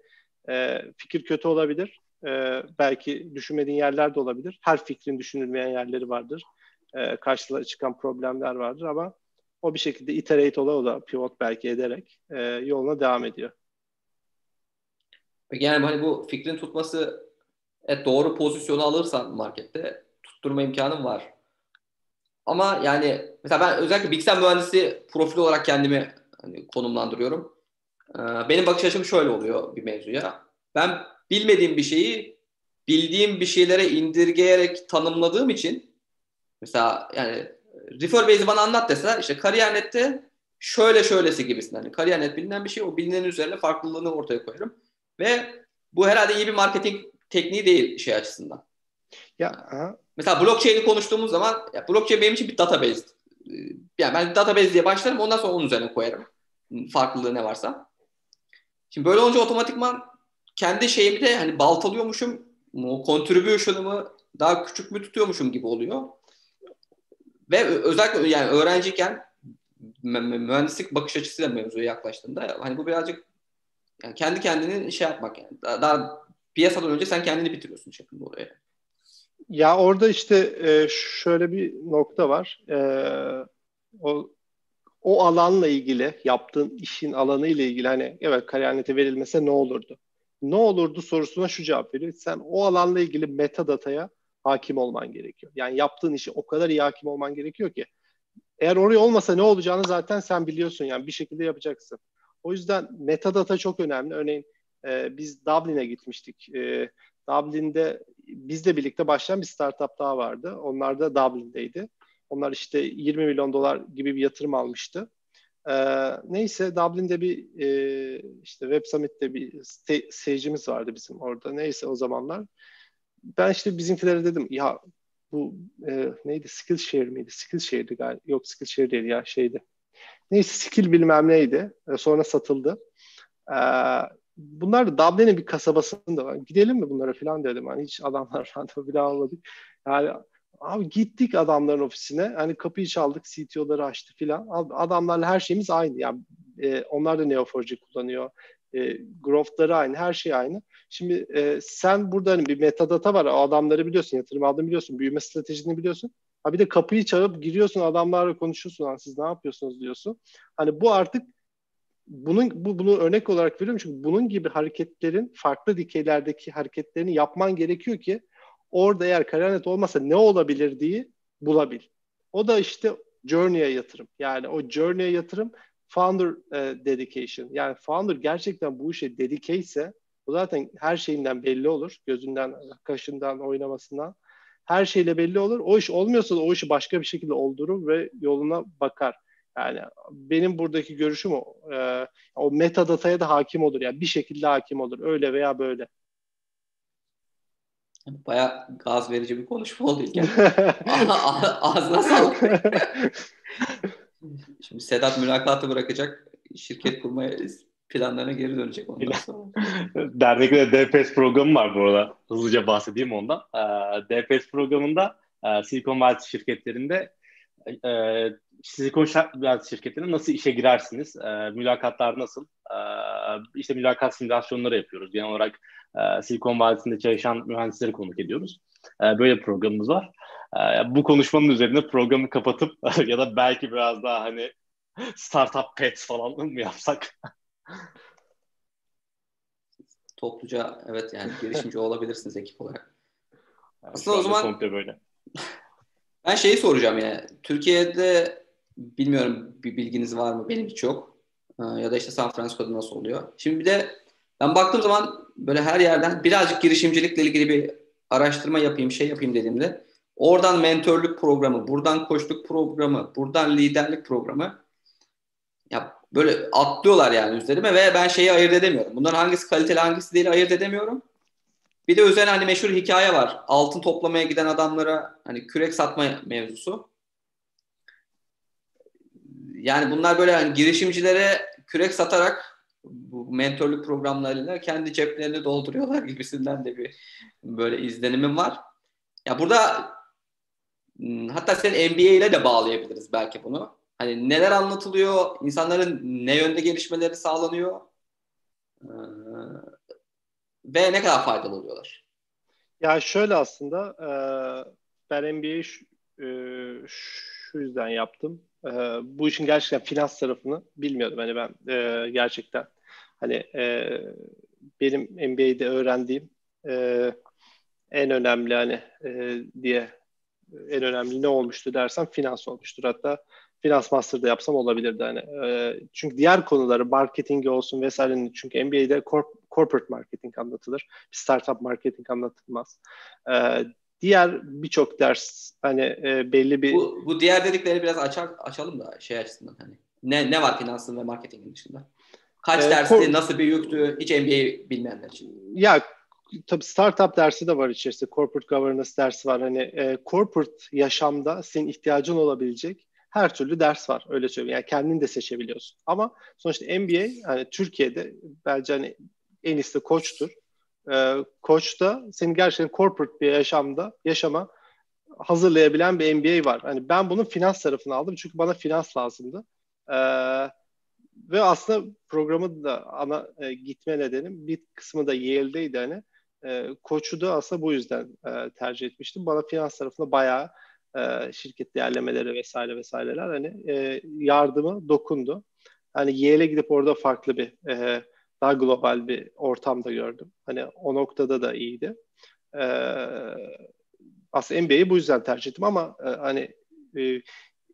e, fikir kötü olabilir. E, belki düşünmediğin yerler de olabilir. Her fikrin düşünülmeyen yerleri vardır. E, karşılara çıkan problemler vardır ama o bir şekilde iterate ola ola pivot belki ederek e, yoluna devam ediyor.
Peki yani hani bu fikrin tutması evet, doğru pozisyonu alırsan markette tutturma imkanın var. Ama yani mesela ben özellikle bilgisayar mühendisi profili olarak kendimi hani konumlandırıyorum. Ee, benim bakış açım şöyle oluyor bir mevzuya. Ben bilmediğim bir şeyi bildiğim bir şeylere indirgeyerek tanımladığım için mesela yani Referbase'i bana anlat deseler işte Kariyer.net'te şöyle şöylesi gibisinden. Yani Kariyer.net bilinen bir şey o bilinenin üzerine farklılığını ortaya koyarım. Ve bu herhalde iyi bir marketing tekniği değil şey açısından. Ya aha. Mesela blockchain'i konuştuğumuz zaman ya blockchain benim için bir database. Yani ben database diye başlarım ondan sonra onun üzerine koyarım. Farklılığı ne varsa. Şimdi böyle olunca otomatikman kendi şeyimi de hani baltalıyormuşum. O contribution'ımı daha küçük mü tutuyormuşum gibi oluyor. Ve özellikle yani öğrenciyken mühendislik bakış açısıyla mevzuya yaklaştığında hani bu birazcık yani kendi kendini şey yapmak yani. Daha, daha piyasadan önce sen kendini bitiriyorsun şeklinde oraya.
Ya orada işte e, şöyle bir nokta var. E, o o alanla ilgili yaptığın işin alanı ile ilgili hani evet kariyernete verilmese ne olurdu? Ne olurdu sorusuna şu cevap veriyor. Sen o alanla ilgili metadataya hakim olman gerekiyor. Yani yaptığın işi o kadar iyi hakim olman gerekiyor ki eğer oraya olmasa ne olacağını zaten sen biliyorsun yani bir şekilde yapacaksın. O yüzden metadata çok önemli. Örneğin e, biz Dublin'e gitmiştik. E, Dublin'de bizle birlikte başlayan bir startup daha vardı. Onlar da Dublin'deydi. Onlar işte 20 milyon dolar gibi bir yatırım almıştı. E, neyse Dublin'de bir e, işte Web Summit'te bir seyircimiz vardı bizim orada. Neyse o zamanlar. Ben işte bizimkilere dedim ya bu e, neydi Skillshare miydi? Skillshare'di galiba. Yok Skillshare değil ya şeydi. Neyse skill bilmem neydi. E, sonra satıldı. E, bunlar da Dublin'in bir kasabasında var. Gidelim mi bunlara falan dedim. Hani hiç adamlar randevu bile almadık. Yani abi gittik adamların ofisine. Hani kapıyı çaldık, CTO'ları açtı filan. Adamlarla her şeyimiz aynı. Yani e, onlar da Neo4j kullanıyor. E, growth'ları aynı, her şey aynı. Şimdi e, sen burada hani bir metadata var. O adamları biliyorsun, yatırım aldığını biliyorsun, büyüme stratejini biliyorsun. Ha bir de kapıyı çalıp giriyorsun adamlarla konuşuyorsun. Hani siz ne yapıyorsunuz diyorsun. Hani bu artık bunun bu bunu örnek olarak veriyorum çünkü bunun gibi hareketlerin farklı dikeylerdeki hareketlerini yapman gerekiyor ki orada eğer kariyer olmasa ne olabilir diye bulabil. O da işte journey'e yatırım. Yani o journey'e yatırım founder e, dedication. Yani founder gerçekten bu işe dedike ise bu zaten her şeyinden belli olur. Gözünden, kaşından, oynamasından. Her şeyle belli olur. O iş olmuyorsa da o işi başka bir şekilde oldurur ve yoluna bakar. Yani benim buradaki görüşüm o. E, o metadataya da hakim olur. Yani bir şekilde hakim olur. Öyle veya böyle.
Baya gaz verici bir konuşma oldu İlker. Ağzına sağlık. Şimdi Sedat mülakatı bırakacak. Şirket kurmaya planlarına geri dönecek ondan sonra.
Dernekte DPS programı var bu arada. Hızlıca bahsedeyim ondan. Ee, DPS programında e, Silicon Valley şirketlerinde e, Silikon Valley şirketine nasıl işe girersiniz? E, mülakatlar nasıl? E, işte mülakat simülasyonları yapıyoruz. Genel olarak e, Silikon Vadisi'nde çalışan mühendisleri konuk ediyoruz. E, böyle bir programımız var. E, bu konuşmanın üzerine programı kapatıp ya da belki biraz daha hani startup pets falan mı yapsak?
Topluca evet yani girişimci olabilirsiniz ekip olarak. Yani Aslında o zaman böyle. ben şeyi soracağım yani. Türkiye'de bilmiyorum bir bilginiz var mı? Benim hiç yok. Ya da işte San Francisco'da nasıl oluyor? Şimdi bir de ben baktığım zaman böyle her yerden birazcık girişimcilikle ilgili bir araştırma yapayım, şey yapayım dediğimde oradan mentörlük programı, buradan koçluk programı, buradan liderlik programı ya böyle atlıyorlar yani üzerime ve ben şeyi ayırt edemiyorum. Bunların hangisi kaliteli hangisi değil ayırt edemiyorum. Bir de üzerine hani meşhur hikaye var. Altın toplamaya giden adamlara hani kürek satma mevzusu. Yani bunlar böyle hani girişimcilere kürek satarak bu mentorluk programlarıyla kendi ceplerini dolduruyorlar gibisinden de bir böyle izlenimim var. Ya burada hmm, hatta senin NBA ile de bağlayabiliriz belki bunu. Hani neler anlatılıyor, insanların ne yönde gelişmeleri sağlanıyor ee, ve ne kadar faydalı oluyorlar.
Ya şöyle aslında e, ben NBA'yi şu, e, şu yüzden yaptım. E, bu işin gerçekten finans tarafını bilmiyordum. Hani ben e, gerçekten hani benim NBA'de öğrendiğim en önemli hani diye en önemli ne olmuştu dersem finans olmuştur. Hatta finans master'da yapsam olabilirdi hani. E, çünkü diğer konuları marketing olsun vesairenin çünkü NBA'de corp- corporate marketing anlatılır. Bir startup marketing anlatılmaz. E, diğer birçok ders hani e, belli bir
bu, bu diğer dedikleri biraz açar, açalım da şey açısından hani ne ne var finansın ve marketingin dışında? Kaç ee, dersti, kor- nasıl bir yüktü hiç MBA bilmeyenler için?
Ya tabii startup dersi de var içerisinde. Corporate governance dersi var. Hani e, corporate yaşamda senin ihtiyacın olabilecek her türlü ders var öyle söyleyeyim. Yani kendini de seçebiliyorsun. Ama sonuçta MBA hani Türkiye'de bence hani en iyisi koçtur. Ee, koç da senin gerçekten corporate bir yaşamda yaşama hazırlayabilen bir MBA var. Hani ben bunun finans tarafını aldım çünkü bana finans lazımdı. Ee, ve aslında programı da ana e, gitme nedenim bir kısmı da Yale'deydi hani. E, koçu da aslında bu yüzden e, tercih etmiştim. Bana finans tarafında bayağı e, şirket değerlemeleri vesaire vesaireler hani e, yardımı dokundu. Hani Yale'e gidip orada farklı bir e, daha global bir ortamda gördüm. Hani o noktada da iyiydi. E, aslında NBA'yi bu yüzden tercih ettim ama e, hani e,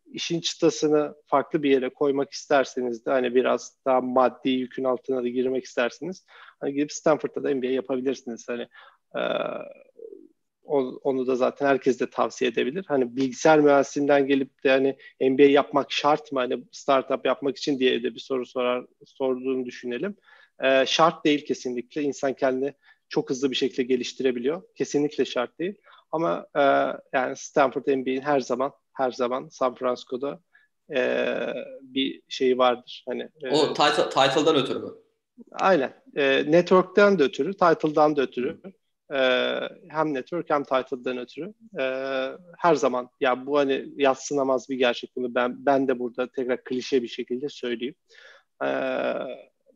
işin çıtasını farklı bir yere koymak isterseniz de hani biraz daha maddi yükün altına da girmek isterseniz hani gidip Stanford'da da MBA yapabilirsiniz. Hani e, onu da zaten herkes de tavsiye edebilir. Hani bilgisayar mühendisliğinden gelip de hani MBA yapmak şart mı? Hani startup yapmak için diye de bir soru sorar sorduğunu düşünelim. E, şart değil kesinlikle. İnsan kendini çok hızlı bir şekilde geliştirebiliyor. Kesinlikle şart değil. Ama e, yani Stanford MBA'in her zaman her zaman San Francisco'da e, bir şeyi vardır. Hani
e, o title, title'dan ötürü mü?
Aynen. E, network'ten de ötürü, title'dan da ötürü. E, hem network hem title'dan ötürü. E, her zaman ya bu hani yatsınamaz bir gerçek bunu ben ben de burada tekrar klişe bir şekilde söyleyeyim. E,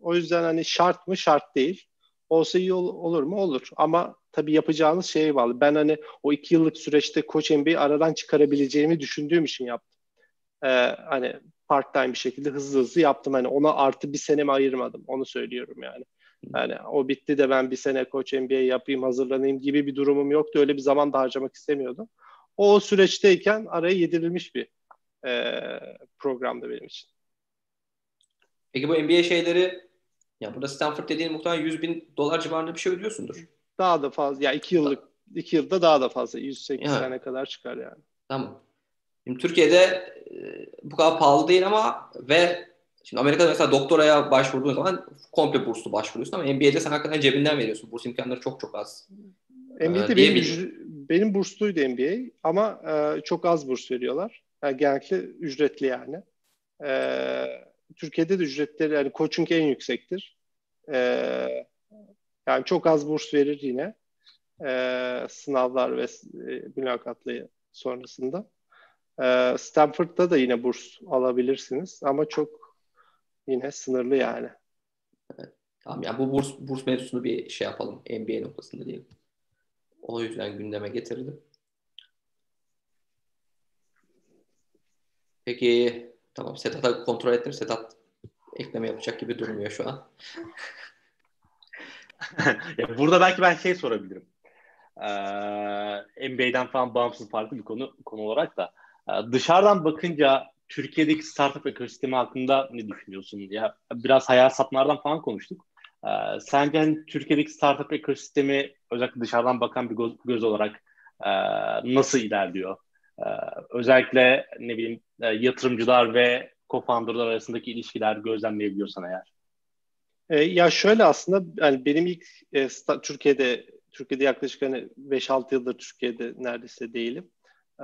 o yüzden hani şart mı? Şart değil. Olsa iyi ol, olur mu? Olur. Ama tabii yapacağınız şeye bağlı. Ben hani o iki yıllık süreçte Koç MBA'yi aradan çıkarabileceğimi düşündüğüm için yaptım. Ee, hani part time bir şekilde hızlı hızlı yaptım. Hani ona artı bir senemi ayırmadım. Onu söylüyorum yani. Yani o bitti de ben bir sene Koç MBA yapayım, hazırlanayım gibi bir durumum yoktu. Öyle bir zaman da harcamak istemiyordum. O, süreçteyken araya yedirilmiş bir e, programdı benim için.
Peki bu NBA şeyleri ya burada Stanford dediğin muhtemelen 100 bin dolar civarında bir şey ödüyorsundur.
Daha da fazla. Ya iki yıllık iki yılda daha da fazla. 108 yani. tane kadar çıkar yani.
Tamam. Şimdi Türkiye'de e, bu kadar pahalı değil ama ve şimdi Amerika'da mesela doktoraya başvurduğun zaman komple burslu başvuruyorsun ama NBA'de sen hakikaten cebinden veriyorsun. Burs imkanları çok çok az.
NBA'de ee, benim, benim bursluydu NBA ama e, çok az burs veriyorlar. Yani genellikle ücretli yani. E, Türkiye'de de ücretleri yani coaching en yüksektir. E, yani çok az burs verir yine. E, sınavlar ve e, mülakatlı sonrasında. E, Stanford'da da yine burs alabilirsiniz ama çok yine sınırlı yani.
Evet. Tamam ya bu burs burs mevzusunu bir şey yapalım NBA noktasında diyelim. O yüzden gündeme getirdim. Peki tamam Sedat'a kontrol ettim. Sedat ekleme yapacak gibi durmuyor şu an.
Burada belki ben şey sorabilirim. Ee, NBA'den falan bağımsız farklı bir konu konu olarak da ee, dışarıdan bakınca Türkiye'deki startup ekosistemi hakkında ne düşünüyorsun? Ya biraz hayal satmalardan falan konuştuk. Ee, sence hani Türkiye'deki startup ekosistemi özellikle dışarıdan bakan bir göz, göz olarak e, nasıl ilerliyor? Ee, özellikle ne bileyim e, yatırımcılar ve co-founder'lar arasındaki ilişkiler gözlemleyebiliyorsan eğer.
E, ya şöyle aslında yani benim ilk e, sta, Türkiye'de Türkiye'de yaklaşık hani 5-6 yıldır Türkiye'de neredeyse değilim.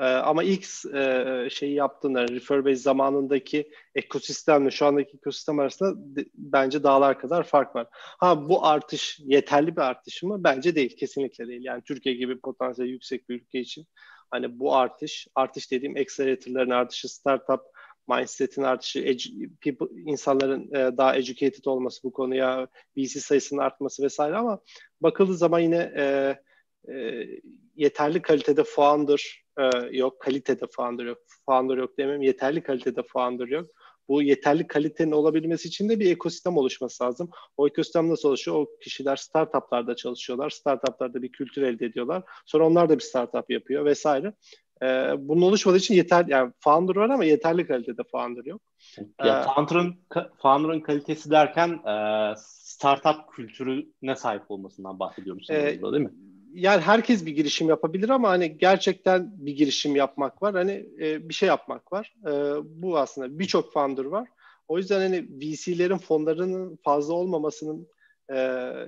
Ee, ama ilk e, şeyi yaptığında Refurbase zamanındaki ekosistemle şu andaki ekosistem arasında de, bence dağlar kadar fark var. Ha bu artış yeterli bir artış mı? Bence değil. Kesinlikle değil. Yani Türkiye gibi potansiyel yüksek bir ülke için hani bu artış, artış dediğim accelerator'ların artışı, startup mindset'in artışı, edu- people, insanların e, daha educated olması bu konuya, VC sayısının artması vesaire ama bakıldığı zaman yine e, e, yeterli kalitede founder e, yok, kalitede founder yok. Founder yok demem, yeterli kalitede founder yok. Bu yeterli kalitenin olabilmesi için de bir ekosistem oluşması lazım. O ekosistem nasıl oluşuyor? O kişiler startuplarda çalışıyorlar. Startuplarda bir kültür elde ediyorlar. Sonra onlar da bir startup yapıyor vesaire. Ee, bunun oluşmadığı için yeter yani founder var ama yeterli kalitede founder yok.
Ya ee, founder'ın founder'ın kalitesi derken e, startup kültürüne sahip olmasından bahsediyorum sanırım e, değil mi?
Yani herkes bir girişim yapabilir ama hani gerçekten bir girişim yapmak var. Hani e, bir şey yapmak var. E, bu aslında birçok founder var. O yüzden hani VC'lerin fonlarının fazla olmamasının e,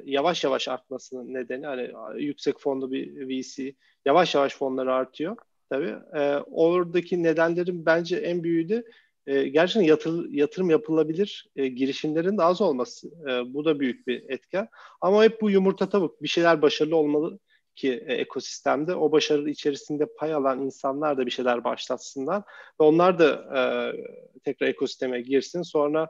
yavaş yavaş artmasının nedeni hani yüksek fonlu bir VC yavaş yavaş fonları artıyor. Tabii e, oradaki nedenlerin bence en büyüğü de e, gerçekten yatır, yatırım yapılabilir e, girişimlerin de az olması. E, bu da büyük bir etken. Ama hep bu yumurta tavuk bir şeyler başarılı olmalı ki e, ekosistemde o başarı içerisinde pay alan insanlar da bir şeyler başlatsınlar ve onlar da e, tekrar ekosisteme girsin. Sonra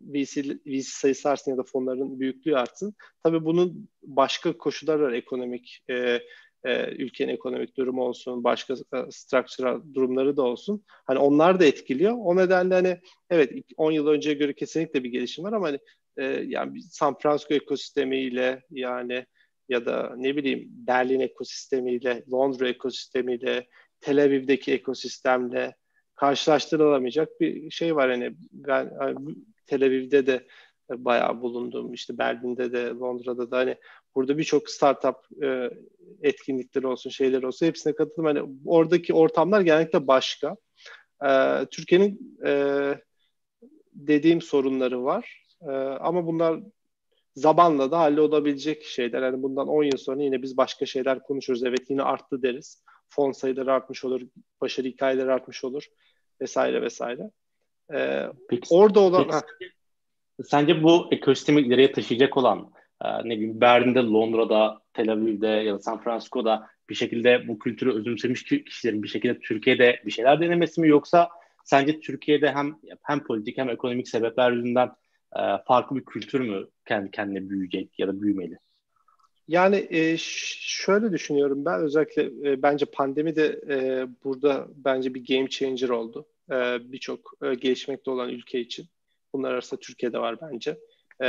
VC, VC sayısı artsın ya da fonların büyüklüğü artsın. Tabii bunun başka koşullar var ekonomik e, e, ülkenin ekonomik durumu olsun, başka e, durumları da olsun. Hani onlar da etkiliyor. O nedenle hani evet 10 yıl önceye göre kesinlikle bir gelişim var ama hani e, yani San Francisco ekosistemiyle yani ya da ne bileyim Berlin ekosistemiyle, Londra ekosistemiyle, Tel Aviv'deki ekosistemle karşılaştırılamayacak bir şey var. Hani ben hani Tel Aviv'de de bayağı bulundum. İşte Berlin'de de Londra'da da hani burada birçok startup e, etkinlikleri olsun, şeyler olsun hepsine katıldım. Hani oradaki ortamlar genellikle başka. E, Türkiye'nin e, dediğim sorunları var. E, ama bunlar zamanla da hallolabilecek şeyler. Yani bundan 10 yıl sonra yine biz başka şeyler konuşuruz. Evet yine arttı deriz. Fon sayıları artmış olur, başarı hikayeleri artmış olur vesaire vesaire. Ee, peki, orada olan... Peki,
sence bu ekosistemi ileriye taşıyacak olan e, ne bileyim Berlin'de, Londra'da, Tel Aviv'de ya da San Francisco'da bir şekilde bu kültürü özümsemiş kişilerin bir şekilde Türkiye'de bir şeyler denemesi mi yoksa sence Türkiye'de hem hem politik hem ekonomik sebepler yüzünden farklı bir kültür mü kendi kendine büyüyecek ya da büyümeli?
Yani e, şöyle düşünüyorum ben özellikle e, bence pandemi de e, burada bence bir game changer oldu. E, Birçok e, gelişmekte olan ülke için. Bunlar arasında Türkiye'de var bence. E,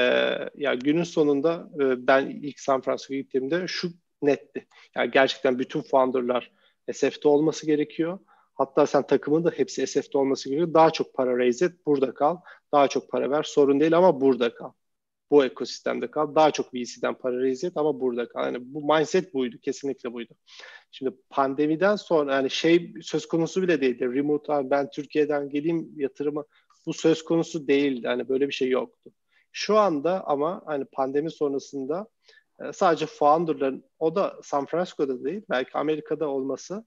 ya günün sonunda e, ben ilk San Francisco'ya gittiğimde şu netti. Yani gerçekten bütün founderlar SF'de olması gerekiyor. Hatta sen takımın da hepsi SF'de olması gerekiyor. Daha çok para raise et, burada kal. Daha çok para ver, sorun değil ama burada kal. Bu ekosistemde kal. Daha çok VC'den para raise et ama burada kal. Yani bu mindset buydu, kesinlikle buydu. Şimdi pandemiden sonra yani şey söz konusu bile değildi. Remote ben Türkiye'den geleyim yatırımı bu söz konusu değildi. Hani böyle bir şey yoktu. Şu anda ama hani pandemi sonrasında e, sadece founderların o da San Francisco'da değil belki Amerika'da olması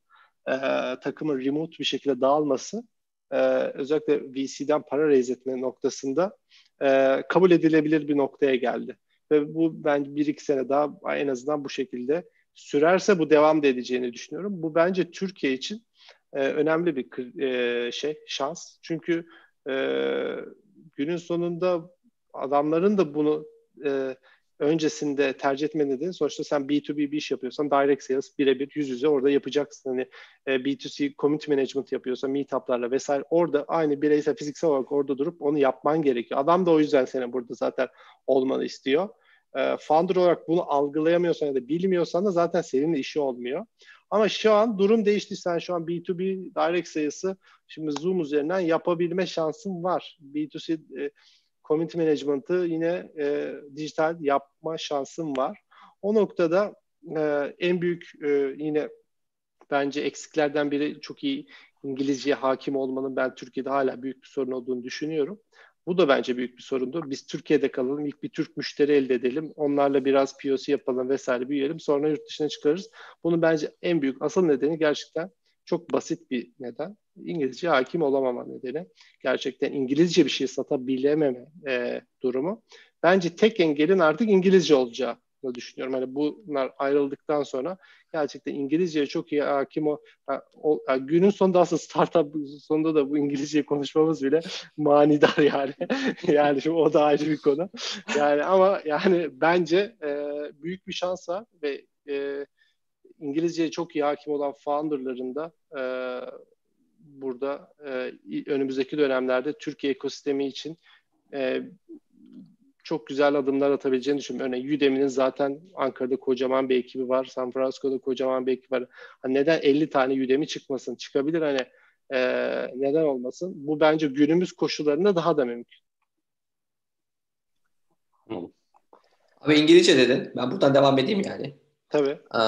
e, takımın remote bir şekilde dağılması e, özellikle VC'den para raise etme noktasında e, kabul edilebilir bir noktaya geldi. Ve bu ben bir iki sene daha en azından bu şekilde sürerse bu devam da edeceğini düşünüyorum. Bu bence Türkiye için e, önemli bir e, şey, şans. Çünkü e, günün sonunda adamların da bunu e, öncesinde tercih etme nedeni sonuçta sen B2B bir iş yapıyorsan direct sales birebir yüz yüze orada yapacaksın. Hani e, B2C community management yapıyorsan meetuplarla vesaire orada aynı bireysel fiziksel olarak orada durup onu yapman gerekiyor. Adam da o yüzden senin burada zaten olmanı istiyor. E, founder olarak bunu algılayamıyorsan ya da bilmiyorsan da zaten seninle işi olmuyor. Ama şu an durum değişti. Sen şu an B2B direct sayısı şimdi Zoom üzerinden yapabilme şansın var. B2C e, community management'ı yine e, dijital yapma şansım var. O noktada e, en büyük e, yine bence eksiklerden biri çok iyi İngilizceye hakim olmanın ben Türkiye'de hala büyük bir sorun olduğunu düşünüyorum. Bu da bence büyük bir sorundur. Biz Türkiye'de kalalım, ilk bir Türk müşteri elde edelim, onlarla biraz POC yapalım vesaire büyüyelim, sonra yurt dışına çıkarız. Bunun bence en büyük asıl nedeni gerçekten çok basit bir neden. İngilizce hakim olamama nedeni. Gerçekten İngilizce bir şey satabilememe e, durumu. Bence tek engelin artık İngilizce olacağı düşünüyorum. Hani bunlar ayrıldıktan sonra gerçekten İngilizceye çok iyi hakim o, o günün sonunda aslında startup sonunda da bu İngilizceyi konuşmamız bile manidar yani. yani şimdi o da ayrı bir konu. Yani ama yani bence e, büyük bir şans var ve e, İngilizceye çok iyi hakim olan founderların da e, burada e, önümüzdeki dönemlerde Türkiye ekosistemi için e, çok güzel adımlar atabileceğini düşünüyorum. Örneğin Udemy'nin zaten Ankara'da kocaman bir ekibi var. San Francisco'da kocaman bir ekibi var. Hani neden 50 tane Udemy çıkmasın? Çıkabilir hani e, neden olmasın? Bu bence günümüz koşullarında daha da mümkün.
Abi İngilizce dedin. Ben buradan devam edeyim yani.
Tabii.
Ee,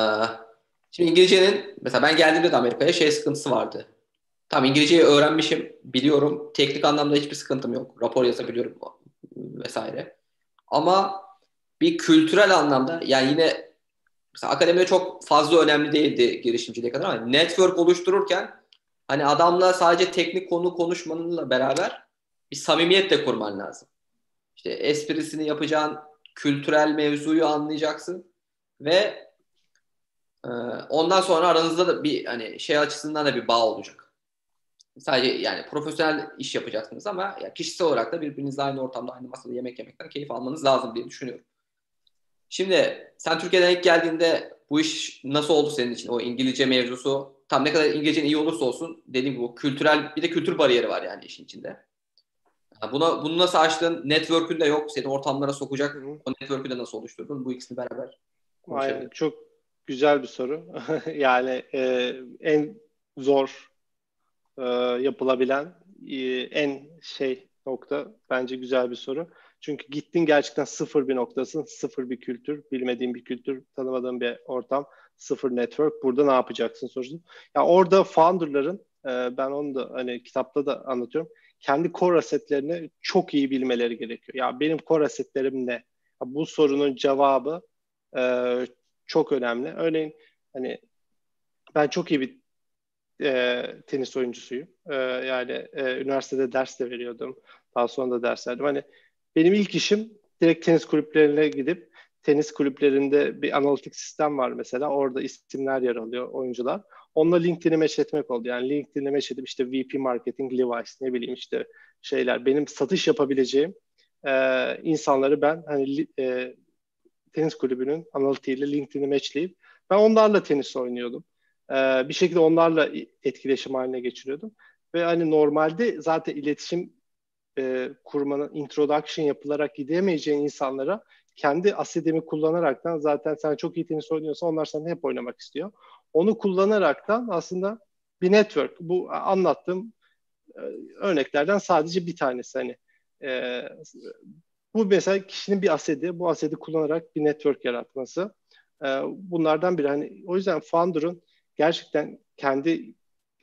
şimdi İngilizcenin mesela ben geldiğimde de Amerika'ya şey sıkıntısı vardı. Tamam İngilizceyi öğrenmişim, biliyorum. Teknik anlamda hiçbir sıkıntım yok. Rapor yazabiliyorum vesaire. Ama bir kültürel anlamda yani yine mesela akademide çok fazla önemli değildi girişimciliğe kadar ama network oluştururken hani adamla sadece teknik konu konuşmanınla beraber bir samimiyet de kurman lazım. İşte esprisini yapacağın kültürel mevzuyu anlayacaksın ve e, ondan sonra aranızda da bir hani şey açısından da bir bağ olacak. Sadece yani profesyonel iş yapacaksınız ama ya kişisel olarak da birbirinizle aynı ortamda aynı masada yemek yemekten keyif almanız lazım diye düşünüyorum. Şimdi sen Türkiye'den ilk geldiğinde bu iş nasıl oldu senin için? O İngilizce mevzusu tam ne kadar İngilizcen iyi olursa olsun dediğim gibi o kültürel bir de kültür bariyeri var yani işin içinde. Buna, bunu nasıl açtın? Network'ün de yok. Seni ortamlara sokacak. O network'ü de nasıl oluşturdun? Bu ikisini beraber
Aynen. Çok güzel bir soru. yani e, en zor e, yapılabilen e, en şey nokta bence güzel bir soru. Çünkü gittin gerçekten sıfır bir noktasın, sıfır bir kültür, bilmediğin bir kültür, tanımadığın bir ortam, sıfır network. Burada ne yapacaksın sonuçta? Ya orada founderların, e, ben onu da hani kitapta da anlatıyorum, kendi core assetlerini çok iyi bilmeleri gerekiyor. Ya benim core assetlerim ne? Ya bu sorunun cevabı e, çok önemli. Örneğin hani ben çok iyi bir e, tenis oyuncusuyum. E, yani e, üniversitede ders de veriyordum. Daha sonra da ders verdim. Hani benim ilk işim direkt tenis kulüplerine gidip tenis kulüplerinde bir analitik sistem var mesela. Orada isimler yer alıyor oyuncular. Onunla LinkedIn'i mesh etmek oldu. Yani LinkedIn'i mesh edip işte VP Marketing, Levi's ne bileyim işte şeyler. Benim satış yapabileceğim e, insanları ben hani e, tenis kulübünün analitiğiyle LinkedIn'i matchleyip ben onlarla tenis oynuyordum. E, bir şekilde onlarla etkileşim haline geçiriyordum. Ve hani normalde zaten iletişim e, kurmanın introduction yapılarak gidemeyeceğin insanlara kendi asidemi kullanaraktan zaten sen çok iyi tenis oynuyorsan onlar seninle hep oynamak istiyor. Onu kullanaraktan aslında bir network. Bu anlattığım e, örneklerden sadece bir tanesi. Hani e, bu mesela kişinin bir asedi, bu asedi kullanarak bir network yaratması. E, bunlardan biri. Hani o yüzden founder'ın gerçekten kendi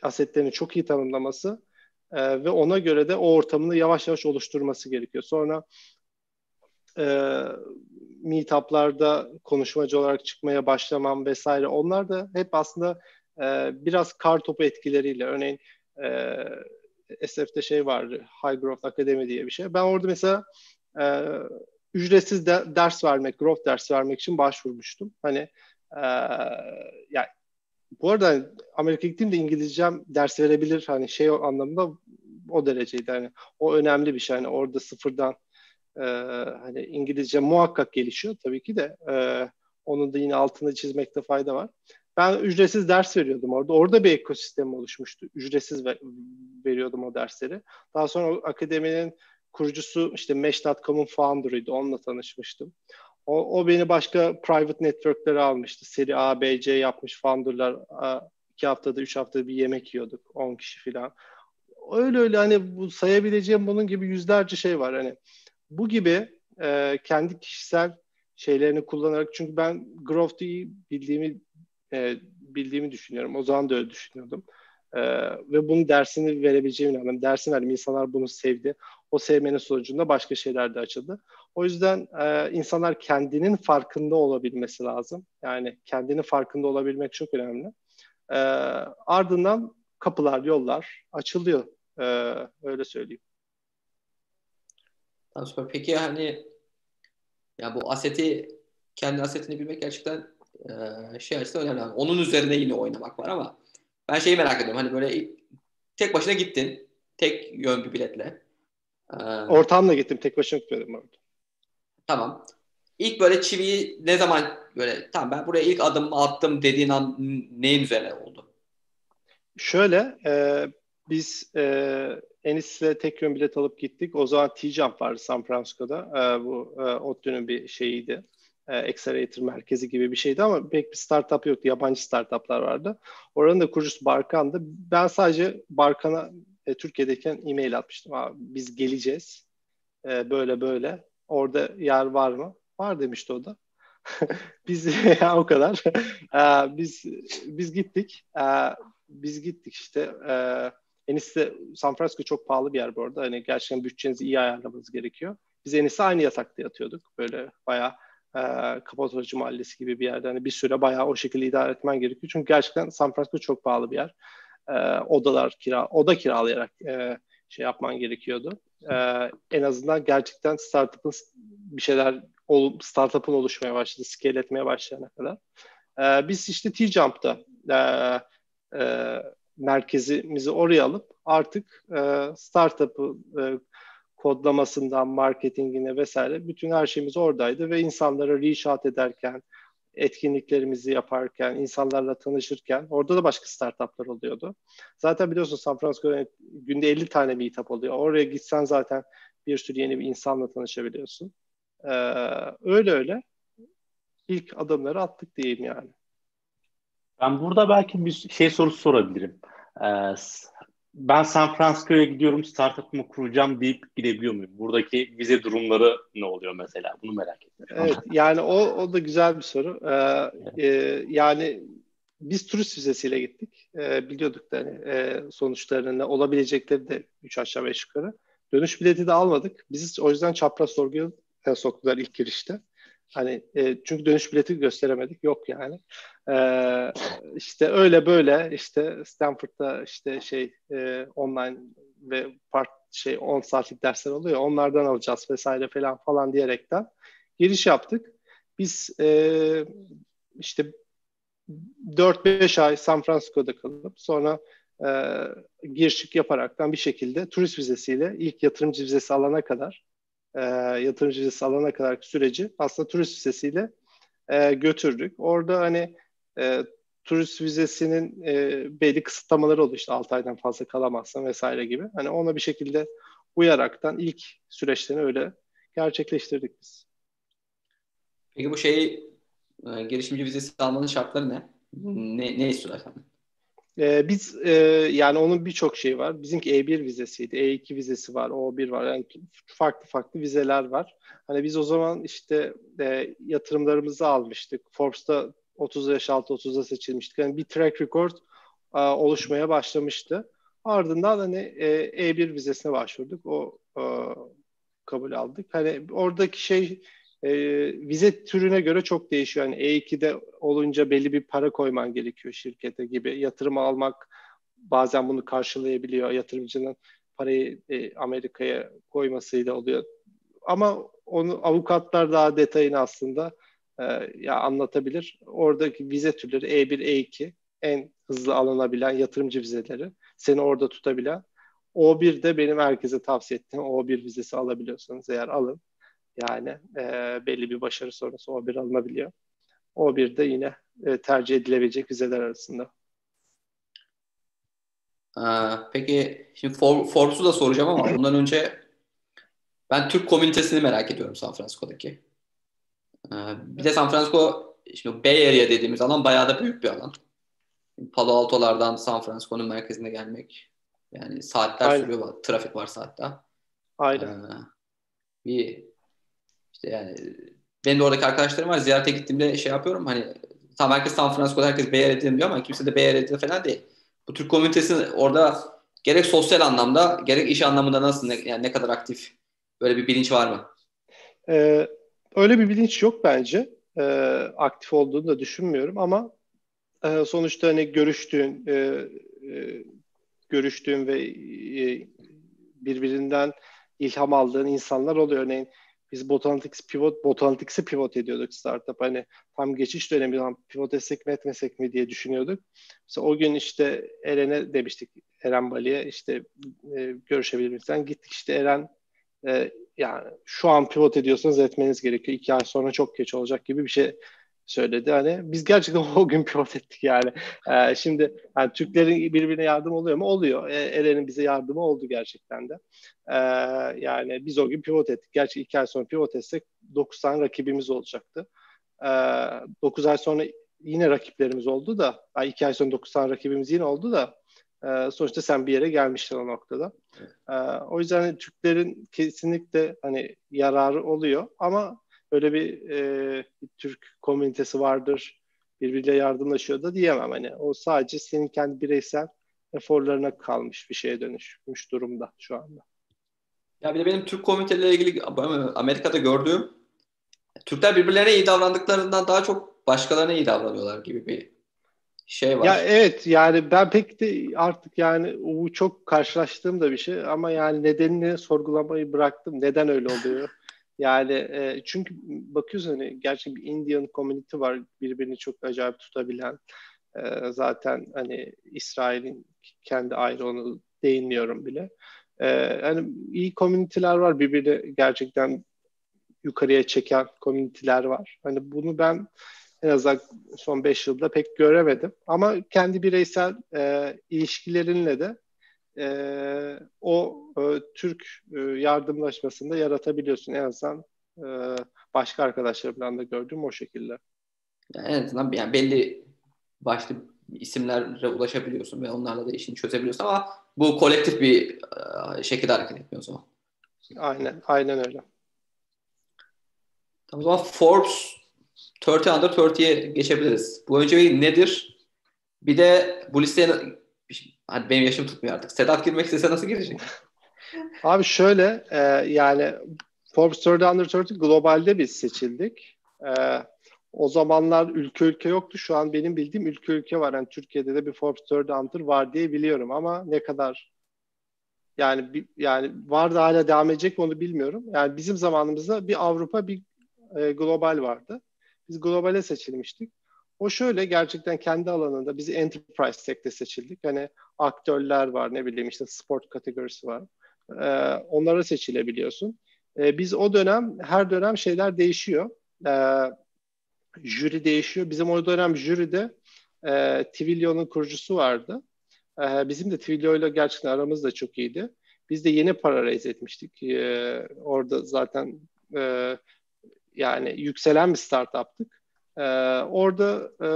asetlerini çok iyi tanımlaması e, ve ona göre de o ortamını yavaş yavaş oluşturması gerekiyor. Sonra e, meetuplarda konuşmacı olarak çıkmaya başlamam vesaire onlar da hep aslında e, biraz kar topu etkileriyle örneğin e, SF'de şey vardı High Growth Academy diye bir şey. Ben orada mesela e, ücretsiz de, ders vermek, growth ders vermek için başvurmuştum. Hani e, yani bu arada Amerika gittiğimde İngilizcem ders verebilir hani şey anlamında o dereceydi. Hani o önemli bir şey. Hani orada sıfırdan e, hani İngilizce muhakkak gelişiyor tabii ki de e, onun da yine altını çizmekte fayda var. Ben ücretsiz ders veriyordum orada. Orada bir ekosistem oluşmuştu. Ücretsiz ver, veriyordum o dersleri. Daha sonra o akademinin kurucusu işte Mesh.com'un founder'ıydı. Onunla tanışmıştım. O, o beni başka private network'lere almıştı. Seri A, B, C yapmış founder'lar. iki haftada, üç haftada bir yemek yiyorduk. 10 kişi falan. Öyle öyle hani bu sayabileceğim bunun gibi yüzlerce şey var. Hani bu gibi e, kendi kişisel şeylerini kullanarak çünkü ben growth'u iyi bildiğimi e, bildiğimi düşünüyorum. O zaman da öyle düşünüyordum. E, ve bunun dersini verebileceğimi inandım. Dersini verdim. İnsanlar bunu sevdi. O sevmenin sonucunda başka şeyler de açıldı. O yüzden e, insanlar kendinin farkında olabilmesi lazım. Yani kendinin farkında olabilmek çok önemli. E, ardından kapılar, yollar açılıyor. E, öyle söyleyeyim.
Peki hani ya bu aseti kendi asetini bilmek gerçekten e, şey açısından önemli. Onun üzerine yine oynamak var ama ben şeyi merak ediyorum. Hani böyle tek başına gittin. Tek yön bir biletle.
Ee, Ortamla gittim. Tek başına gitmedim orada.
Tamam. İlk böyle çiviyi ne zaman böyle tamam ben buraya ilk adım attım dediğin an neyin üzerine oldu?
Şöyle e, biz e, Enis'le tek yön bilet alıp gittik. O zaman T-Jump vardı San Francisco'da. E, bu e, ODTÜ'nün bir şeyiydi. E, Accelerator merkezi gibi bir şeydi ama pek bir startup yoktu. Yabancı startuplar vardı. Oranın da kurucusu Barkan'dı. Ben sadece Barkan'a e, Türkiye'deyken e-mail atmıştım. Abi, biz geleceğiz. E, böyle böyle. Orada yer var mı? Var demişti o da. biz ya o kadar. e, biz biz gittik. E, biz gittik işte. E, Enis'te San Francisco çok pahalı bir yer bu arada. Hani gerçekten bütçenizi iyi ayarlamanız gerekiyor. Biz Enis'te aynı yatakta yatıyorduk. Böyle bayağı e, Kapatıcı Mahallesi gibi bir yerde. Hani bir süre bayağı o şekilde idare etmen gerekiyor. Çünkü gerçekten San Francisco çok pahalı bir yer. E, odalar kira, oda kiralayarak e, şey yapman gerekiyordu. E, en azından gerçekten startup'ın bir şeyler startup'ın oluşmaya başladı, scale etmeye başlayana kadar. E, biz işte T-Jump'ta e, e, merkezimizi oraya alıp artık e, startup'ı e, kodlamasından marketingine vesaire bütün her şeyimiz oradaydı ve insanlara reach out ederken, etkinliklerimizi yaparken, insanlarla tanışırken orada da başka startuplar oluyordu. Zaten biliyorsun San Francisco'da günde 50 tane meetup oluyor. Oraya gitsen zaten bir sürü yeni bir insanla tanışabiliyorsun. Ee, öyle öyle ilk adımları attık diyeyim yani.
Ben burada belki bir şey sorusu sorabilirim. Ee, ben San Francisco'ya gidiyorum startup'ımı kuracağım deyip gidebiliyor muyum? Buradaki vize durumları ne oluyor mesela? Bunu merak ettim.
Evet yani o, o da güzel bir soru. Ee, evet. e, yani biz turist vizesiyle gittik. Ee, biliyorduk da hani, e, sonuçlarını olabilecekleri de 3 aşağı 5 yukarı. Dönüş bileti de almadık. Biz o yüzden çapraz sorguya e, soktular ilk girişte. Hani e, çünkü dönüş bileti gösteremedik. Yok yani. Ee, işte öyle böyle işte Stanford'da işte şey e, online ve part şey 10 saatlik dersler oluyor. Onlardan alacağız vesaire falan falan diyerekten giriş yaptık. Biz e, işte 4-5 ay San Francisco'da kalıp sonra e, giriş yaparaktan bir şekilde turist vizesiyle ilk yatırımcı vizesi alana kadar e, yatırımcı alana kadar süreci aslında turist vizesiyle e, götürdük. Orada hani e, turist vizesinin e, belli kısıtlamaları oldu işte 6 aydan fazla kalamazsın vesaire gibi. Hani ona bir şekilde uyaraktan ilk süreçlerini öyle gerçekleştirdik biz.
Peki bu şeyi e, girişimci vizesi almanın şartları ne? Ne, ne istiyorlar senden?
Ee, biz e, yani onun birçok şeyi var. Bizimki E1 vizesiydi. E2 vizesi var. O1 var. Yani farklı farklı vizeler var. Hani biz o zaman işte e, yatırımlarımızı almıştık. Forbes'ta 30 yaş altı 30'da seçilmiştik. Yani bir track record e, oluşmaya başlamıştı. Ardından hani e, E1 vizesine başvurduk. O e, kabul aldık. Hani oradaki şey e, vize türüne göre çok değişiyor. Yani E2'de olunca belli bir para koyman gerekiyor şirkete gibi. Yatırım almak bazen bunu karşılayabiliyor. Yatırımcının parayı e, Amerika'ya koymasıyla oluyor. Ama onu avukatlar daha detayını aslında e, ya anlatabilir. Oradaki vize türleri E1, E2 en hızlı alınabilen yatırımcı vizeleri. Seni orada tutabilen. O1 de benim herkese tavsiye ettiğim O1 vizesi alabiliyorsanız eğer alın. Yani e, belli bir başarı sonrası o bir alınabiliyor. O bir de yine e, tercih edilebilecek vizeler arasında.
Aa, peki şimdi For, Forbes'u da soracağım ama bundan önce ben Türk komünitesini merak ediyorum San Francisco'daki. Ee, bir de San Francisco şimdi Bay Area dediğimiz alan bayağı da büyük bir alan. Palo Alto'lardan San Francisco'nun merkezine gelmek yani saatler Aynen. sürüyor. Trafik var saatte.
Aynen. Ee,
bir işte yani benim de oradaki arkadaşlarım var. Ziyarete gittiğimde şey yapıyorum hani tam herkes San Francisco'da herkes Bay diyor ama kimse de Bay falan değil. Bu Türk komünitesi orada gerek sosyal anlamda gerek iş anlamında nasıl ne, yani ne kadar aktif böyle bir bilinç var mı?
Ee, öyle bir bilinç yok bence. Ee, aktif olduğunu da düşünmüyorum ama e, sonuçta hani görüştüğün e, e, görüştüğün ve e, birbirinden ilham aldığın insanlar oluyor. Örneğin biz Botantics pivot, Botantics'i pivot ediyorduk startup. Hani tam geçiş dönemi tam pivot etsek mi etmesek mi diye düşünüyorduk. Mesela o gün işte Eren'e demiştik Eren Bali'ye işte e, görüşebilir misin? Gittik işte Eren e, yani şu an pivot ediyorsanız etmeniz gerekiyor. İki ay sonra çok geç olacak gibi bir şey söyledi. Hani biz gerçekten o gün pivot ettik yani. Ee, şimdi yani Türklerin birbirine yardım oluyor mu? Oluyor. Ee, Eren'in bize yardımı oldu gerçekten de. Ee, yani biz o gün pivot ettik. Gerçi iki ay sonra pivot etsek 9 tane rakibimiz olacaktı. Ee, 9 ay sonra yine rakiplerimiz oldu da, ay iki ay sonra 9 tane rakibimiz yine oldu da e, sonuçta sen bir yere gelmiştin o noktada. E, o yüzden hani, Türklerin kesinlikle hani yararı oluyor ama öyle bir, e, bir Türk komünitesi vardır, birbiriyle yardımlaşıyor da diyemem. Hani o sadece senin kendi bireysel eforlarına kalmış bir şeye dönüşmüş durumda şu anda.
Ya bir de benim Türk komüniteleriyle ilgili Amerika'da gördüğüm Türkler birbirlerine iyi davrandıklarından daha çok başkalarına iyi davranıyorlar gibi bir şey var.
Ya evet yani ben pek de artık yani bu çok karşılaştığım da bir şey ama yani nedenini sorgulamayı bıraktım. Neden öyle oluyor? Yani e, çünkü bakıyorsun hani gerçek bir Indian community var birbirini çok acayip tutabilen. E, zaten hani İsrail'in kendi ayrı onu değinmiyorum bile. E, hani iyi komüniteler var birbirini gerçekten yukarıya çeken komüniteler var. Hani bunu ben en azından son 5 yılda pek göremedim. Ama kendi bireysel e, ilişkilerinle de e, o e, Türk e, yardımlaşmasında yaratabiliyorsun. En azından e, başka arkadaşlarımdan da gördüğüm o şekilde.
Yani en azından yani belli başlı isimlere ulaşabiliyorsun ve onlarla da işini çözebiliyorsun ama bu kolektif bir e, şekilde hareket etmiyor o zaman.
Aynen, aynen öyle.
Tamam, o zaman Forbes 30 under 30'ye geçebiliriz. Bu önce nedir? Bir de bu listeye hadi benim yaşım tutmuyor artık. Sedat girmek istese nasıl girecek?
Abi şöyle e, yani Forbes 30 under 30 globalde biz seçildik. E, o zamanlar ülke ülke yoktu. Şu an benim bildiğim ülke ülke var. Yani Türkiye'de de bir Forbes 30 under var diye biliyorum ama ne kadar yani yani var da hala devam edecek mi onu bilmiyorum. Yani bizim zamanımızda bir Avrupa bir e, global vardı. Biz globale seçilmiştik. O şöyle gerçekten kendi alanında bizi enterprise sekte seçildik. Hani aktörler var ne bileyim işte sport kategorisi var. Ee, onlara seçilebiliyorsun. Ee, biz o dönem her dönem şeyler değişiyor. Ee, jüri değişiyor. Bizim o dönem jüride e, Twilio'nun kurucusu vardı. Ee, bizim de Twilio ile gerçekten aramız da çok iyiydi. Biz de yeni para raise etmiştik. Ee, orada zaten e, yani yükselen bir startuptık. Ee, orada e,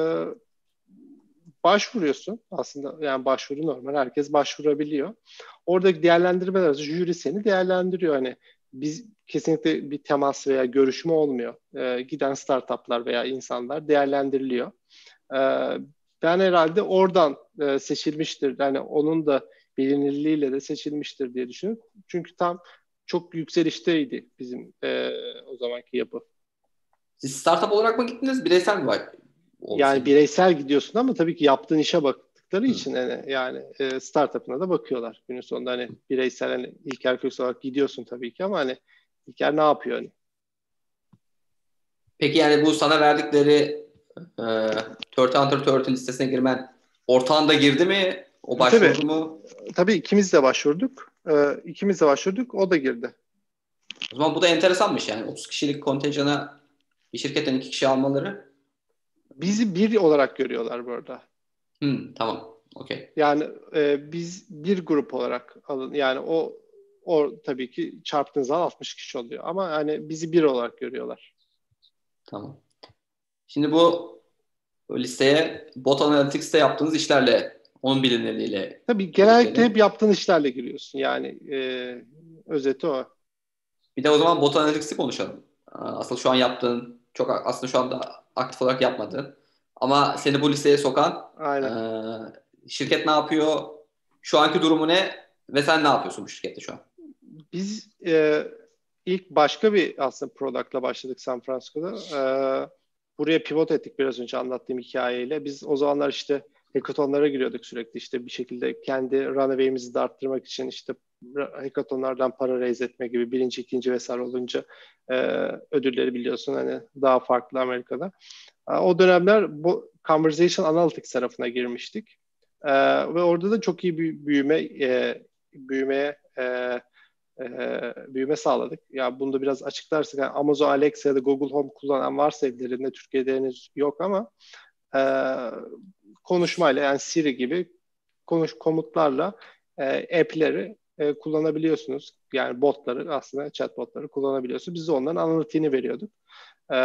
başvuruyorsun aslında yani başvuru normal herkes başvurabiliyor. Oradaki değerlendirmeler jüri seni değerlendiriyor hani biz kesinlikle bir temas veya görüşme olmuyor. Ee, giden startuplar veya insanlar değerlendiriliyor. Ee, ben herhalde oradan e, seçilmiştir. Yani onun da bilinirliğiyle de seçilmiştir diye düşünüyorum. Çünkü tam çok yükselişteydi bizim e, o zamanki yapı.
Siz startup olarak mı gittiniz, bireysel mi var?
Yani bireysel gidiyorsun ama tabii ki yaptığın işe baktıkları Hı. için yani, yani e, startup'ına da bakıyorlar. Günün sonunda hani bireysel hani İlker Köks olarak gidiyorsun tabii ki ama hani İlker ne yapıyor hani?
Peki yani bu sana verdikleri e, 30 under 30 listesine girmen ortağında girdi mi? O başvurdu tabii, mu?
Tabii ikimiz de başvurduk. E, ikimiz de başvurduk. O da girdi.
O zaman bu da enteresanmış yani. 30 kişilik kontenjana bir şirketten iki kişi almaları.
Bizi bir olarak görüyorlar bu arada.
Hmm, tamam. Okay.
Yani e, biz bir grup olarak alın. Yani o o tabii ki çarptığınız zaman 60 kişi oluyor. Ama hani bizi bir olarak görüyorlar.
Tamam. Şimdi bu, listeye Bot Analytics'te yaptığınız işlerle, onun bilimleriyle.
Tabii genellikle hep yaptığın işlerle giriyorsun. Yani e, özeti o.
Bir de o zaman Bot Analytics'i konuşalım. Asıl şu an yaptığın, çok aslında şu anda aktif olarak yapmadığın ama seni bu listeye sokan Aynen. E, şirket ne yapıyor? Şu anki durumu ne? Ve sen ne yapıyorsun bu şirkette şu an?
Biz e, ilk başka bir aslında product'la başladık San Francisco'da. E, buraya pivot ettik biraz önce anlattığım hikayeyle. Biz o zamanlar işte hackathonlara giriyorduk sürekli işte bir şekilde kendi runaway'imizi de arttırmak için işte hackathonlardan para raise etme gibi birinci, ikinci vesaire olunca e, ödülleri biliyorsun hani daha farklı Amerika'da. E, o dönemler bu Conversation Analytics tarafına girmiştik. E, ve orada da çok iyi bir büyüme e, büyümeye e, e, büyüme sağladık. Ya yani bunu da biraz açıklarsak yani Amazon Alexa ya da Google Home kullanan varsa evlerinde Türkiye'de henüz yok ama e, konuşmayla yani Siri gibi konuş komutlarla e, app'leri e, kullanabiliyorsunuz. Yani botları aslında chatbotları kullanabiliyorsunuz. Biz de onların analitiğini veriyorduk. E,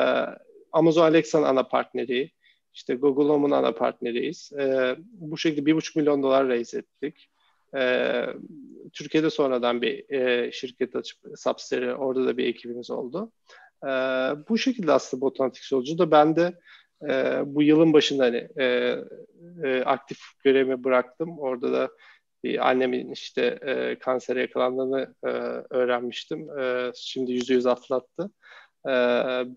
Amazon Alexa'nın ana partneri, işte Google Home'un ana partneriyiz. E, bu şekilde bir buçuk milyon dolar raise ettik. E, Türkiye'de sonradan bir e, şirket açıp Subsidiary orada da bir ekibimiz oldu. E, bu şekilde aslında Botantik yolcu da ben de e, bu yılın başında hani e, e, aktif görevimi bıraktım. Orada da bir annemin işte e, kansere yakalandığını e, öğrenmiştim. E, şimdi yüzde yüz atlattı. E,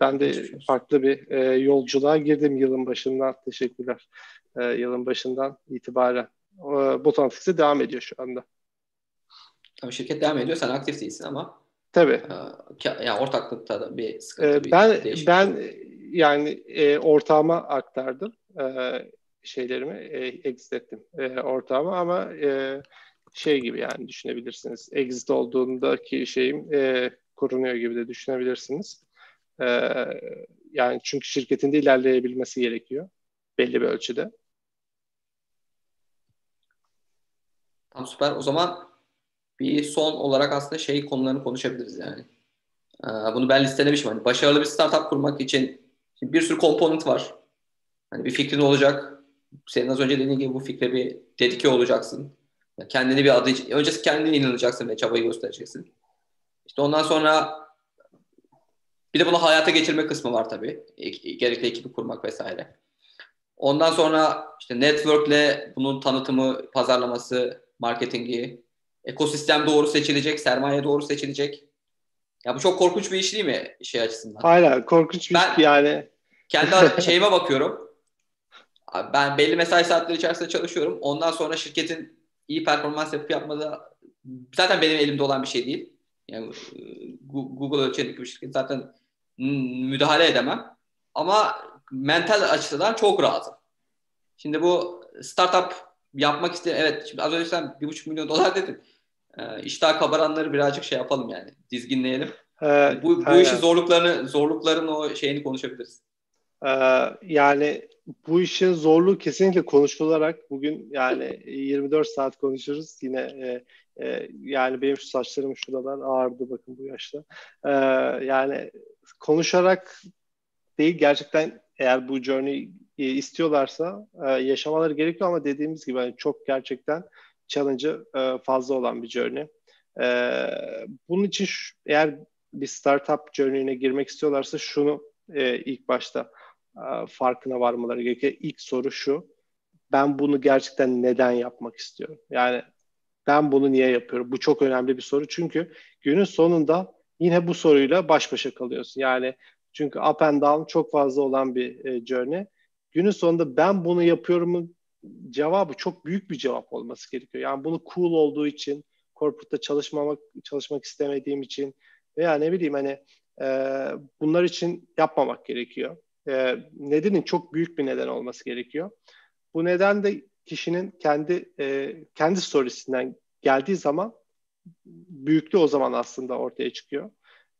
ben de farklı bir e, yolculuğa girdim yılın başından. Teşekkürler. E, yılın başından itibaren. E, Botantics'e devam ediyor şu anda.
Tabii şirket devam ediyor. Sen aktif değilsin ama
Tabii.
E, yani ortaklıkta da bir sıkıntı.
E, ben ben yani e, ortağıma aktardım. E, şeylerimi e, exit ettim e, ortağıma ama e, şey gibi yani düşünebilirsiniz. Exit olduğundaki şeyim e, korunuyor gibi de düşünebilirsiniz. E, yani çünkü şirketin de ilerleyebilmesi gerekiyor belli bir ölçüde.
Tamam süper. O zaman bir son olarak aslında şey konularını konuşabiliriz yani. Ee, bunu ben listelemişim. Hani başarılı bir startup kurmak için bir sürü komponent var. Hani bir fikrin olacak, senin az önce dediğin gibi bu fikre bir dedike olacaksın. kendini bir adı öncesi kendine inanacaksın ve çabayı göstereceksin. İşte ondan sonra bir de bunu hayata geçirme kısmı var tabii. Gerekli ekibi kurmak vesaire. Ondan sonra işte network'le bunun tanıtımı, pazarlaması, marketingi, ekosistem doğru seçilecek, sermaye doğru seçilecek. Ya bu çok korkunç bir iş değil mi şey açısından?
Aynen korkunç bir ben, yani.
Kendi şeyime bakıyorum. Ben belli mesai saatleri içerisinde çalışıyorum. Ondan sonra şirketin iyi performans yapıp yapmada zaten benim elimde olan bir şey değil. Yani e, Google ölçeğindeki bir şirket zaten müdahale edemem. Ama mental açıdan çok rahatım. Şimdi bu startup yapmak isteyen, evet şimdi az önce sen bir buçuk milyon dolar dedin. Ee, iştah kabaranları birazcık şey yapalım yani. Dizginleyelim. Ee, bu bu işin zorluklarını, zorlukların o şeyini konuşabiliriz.
Ee, yani bu işin zorluğu kesinlikle konuşularak bugün yani 24 saat konuşuruz. Yine e, e, yani benim şu saçlarım şuralar ağırdı bakın bu yaşta. E, yani konuşarak değil gerçekten eğer bu journey e, istiyorlarsa e, yaşamaları gerekiyor ama dediğimiz gibi yani çok gerçekten challenge'ı e, fazla olan bir journey. E, bunun için şu, eğer bir startup journey'ine girmek istiyorlarsa şunu e, ilk başta e, farkına varmaları gerekiyor. İlk soru şu. Ben bunu gerçekten neden yapmak istiyorum? Yani ben bunu niye yapıyorum? Bu çok önemli bir soru. Çünkü günün sonunda yine bu soruyla baş başa kalıyorsun. Yani çünkü up and down çok fazla olan bir e, journey. Günün sonunda ben bunu yapıyorumun cevabı çok büyük bir cevap olması gerekiyor. Yani bunu cool olduğu için, corporate'da çalışmamak çalışmak istemediğim için veya ne bileyim hani e, bunlar için yapmamak gerekiyor. E, nedenin çok büyük bir neden olması gerekiyor. Bu neden de kişinin kendi e, kendi storiesinden geldiği zaman büyüklüğü o zaman aslında ortaya çıkıyor.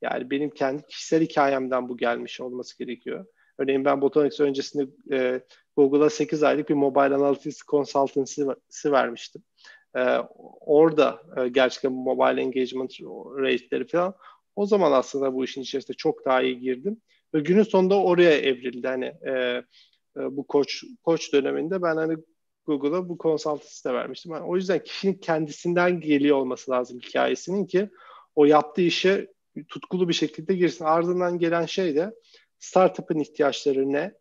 Yani benim kendi kişisel hikayemden bu gelmiş olması gerekiyor. Örneğin ben Botanix öncesinde e, Google'a 8 aylık bir mobile analytics consultancy vermiştim. E, orada e, gerçekten mobile engagement rate'leri falan o zaman aslında bu işin içerisinde çok daha iyi girdim. Ve günün sonunda oraya evrildi. Hani e, e, bu koç koç döneminde ben hani Google'a bu consultancy de vermiştim. Yani o yüzden kişinin kendisinden geliyor olması lazım hikayesinin ki o yaptığı işe tutkulu bir şekilde girsin. Ardından gelen şey de startup'ın ihtiyaçları ne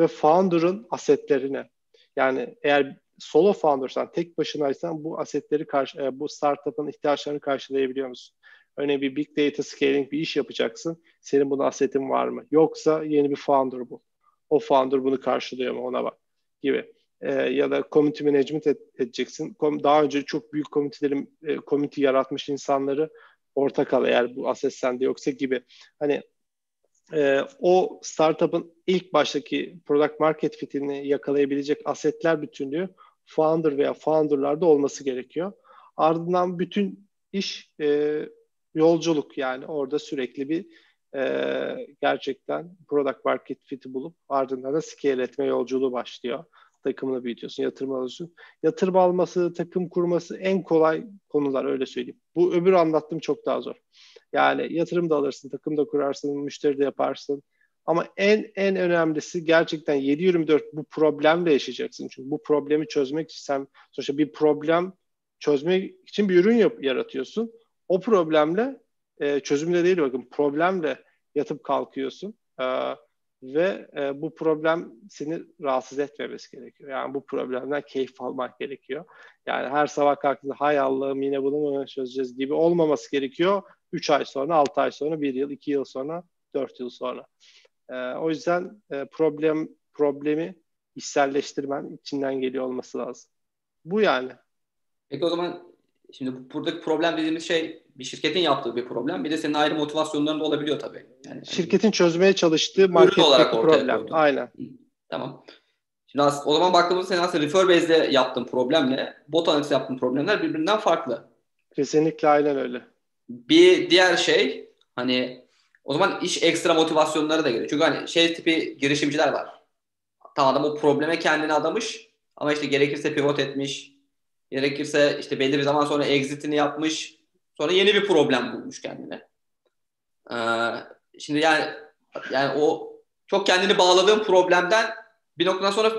ve founder'ın asetleri ne? Yani eğer solo founder'san, tek başınaysan bu asetleri karşı, e, bu startup'ın ihtiyaçlarını karşılayabiliyor musun? Örneğin bir big data scaling bir iş yapacaksın. Senin buna asetin var mı? Yoksa yeni bir founder bu. O founder bunu karşılıyor mu? Ona bak gibi. Ee, ya da community management et, edeceksin. Daha önce çok büyük komünitelerin e, community yaratmış insanları ortak al eğer bu aset sende yoksa gibi. Hani e, o startup'ın ilk baştaki product market fitini yakalayabilecek asetler bütünlüğü founder veya founder'larda olması gerekiyor. Ardından bütün iş e, yolculuk yani orada sürekli bir e, gerçekten product market fit'i bulup ardından da scale etme yolculuğu başlıyor. Takımını büyütüyorsun, yatırım alıyorsun. Yatırım alması, takım kurması en kolay konular öyle söyleyeyim. Bu öbür anlattığım çok daha zor. Yani yatırım da alırsın, takım da kurarsın, müşteri de yaparsın. Ama en en önemlisi gerçekten 7-24 bu problemle yaşayacaksın. Çünkü bu problemi çözmek için sen sonuçta bir problem çözmek için bir ürün yap, yaratıyorsun. O problemle e, çözümle değil bakın problemle yatıp kalkıyorsun. E, ve e, bu problem seni rahatsız etmemesi gerekiyor. Yani bu problemden keyif almak gerekiyor. Yani her sabah kalktığında hay Allah'ım yine bunu mu çözeceğiz gibi olmaması gerekiyor. 3 ay sonra, 6 ay sonra, 1 yıl, 2 yıl sonra, 4 yıl sonra. E, o yüzden e, problem problemi içselleştirmen içinden geliyor olması lazım. Bu yani.
Peki o zaman şimdi buradaki problem dediğimiz şey bir şirketin yaptığı bir problem. Bir de senin ayrı motivasyonların da olabiliyor tabii.
Yani, şirketin çözmeye çalıştığı marketteki olarak problem. Koydun. Aynen.
Tamam. Şimdi aslında, o zaman baktığımızda senin aslında refer base'de yaptığın problemle bot analytics yaptığın problemler birbirinden farklı.
Kesinlikle aynen öyle.
Bir diğer şey hani o zaman iş ekstra motivasyonları da geliyor. Çünkü hani şey tipi girişimciler var. Tamam adam o probleme kendini adamış ama işte gerekirse pivot etmiş. Gerekirse işte belli bir zaman sonra exit'ini yapmış. Sonra yeni bir problem bulmuş kendine. Ee, şimdi yani yani o çok kendini bağladığın problemden bir noktadan sonra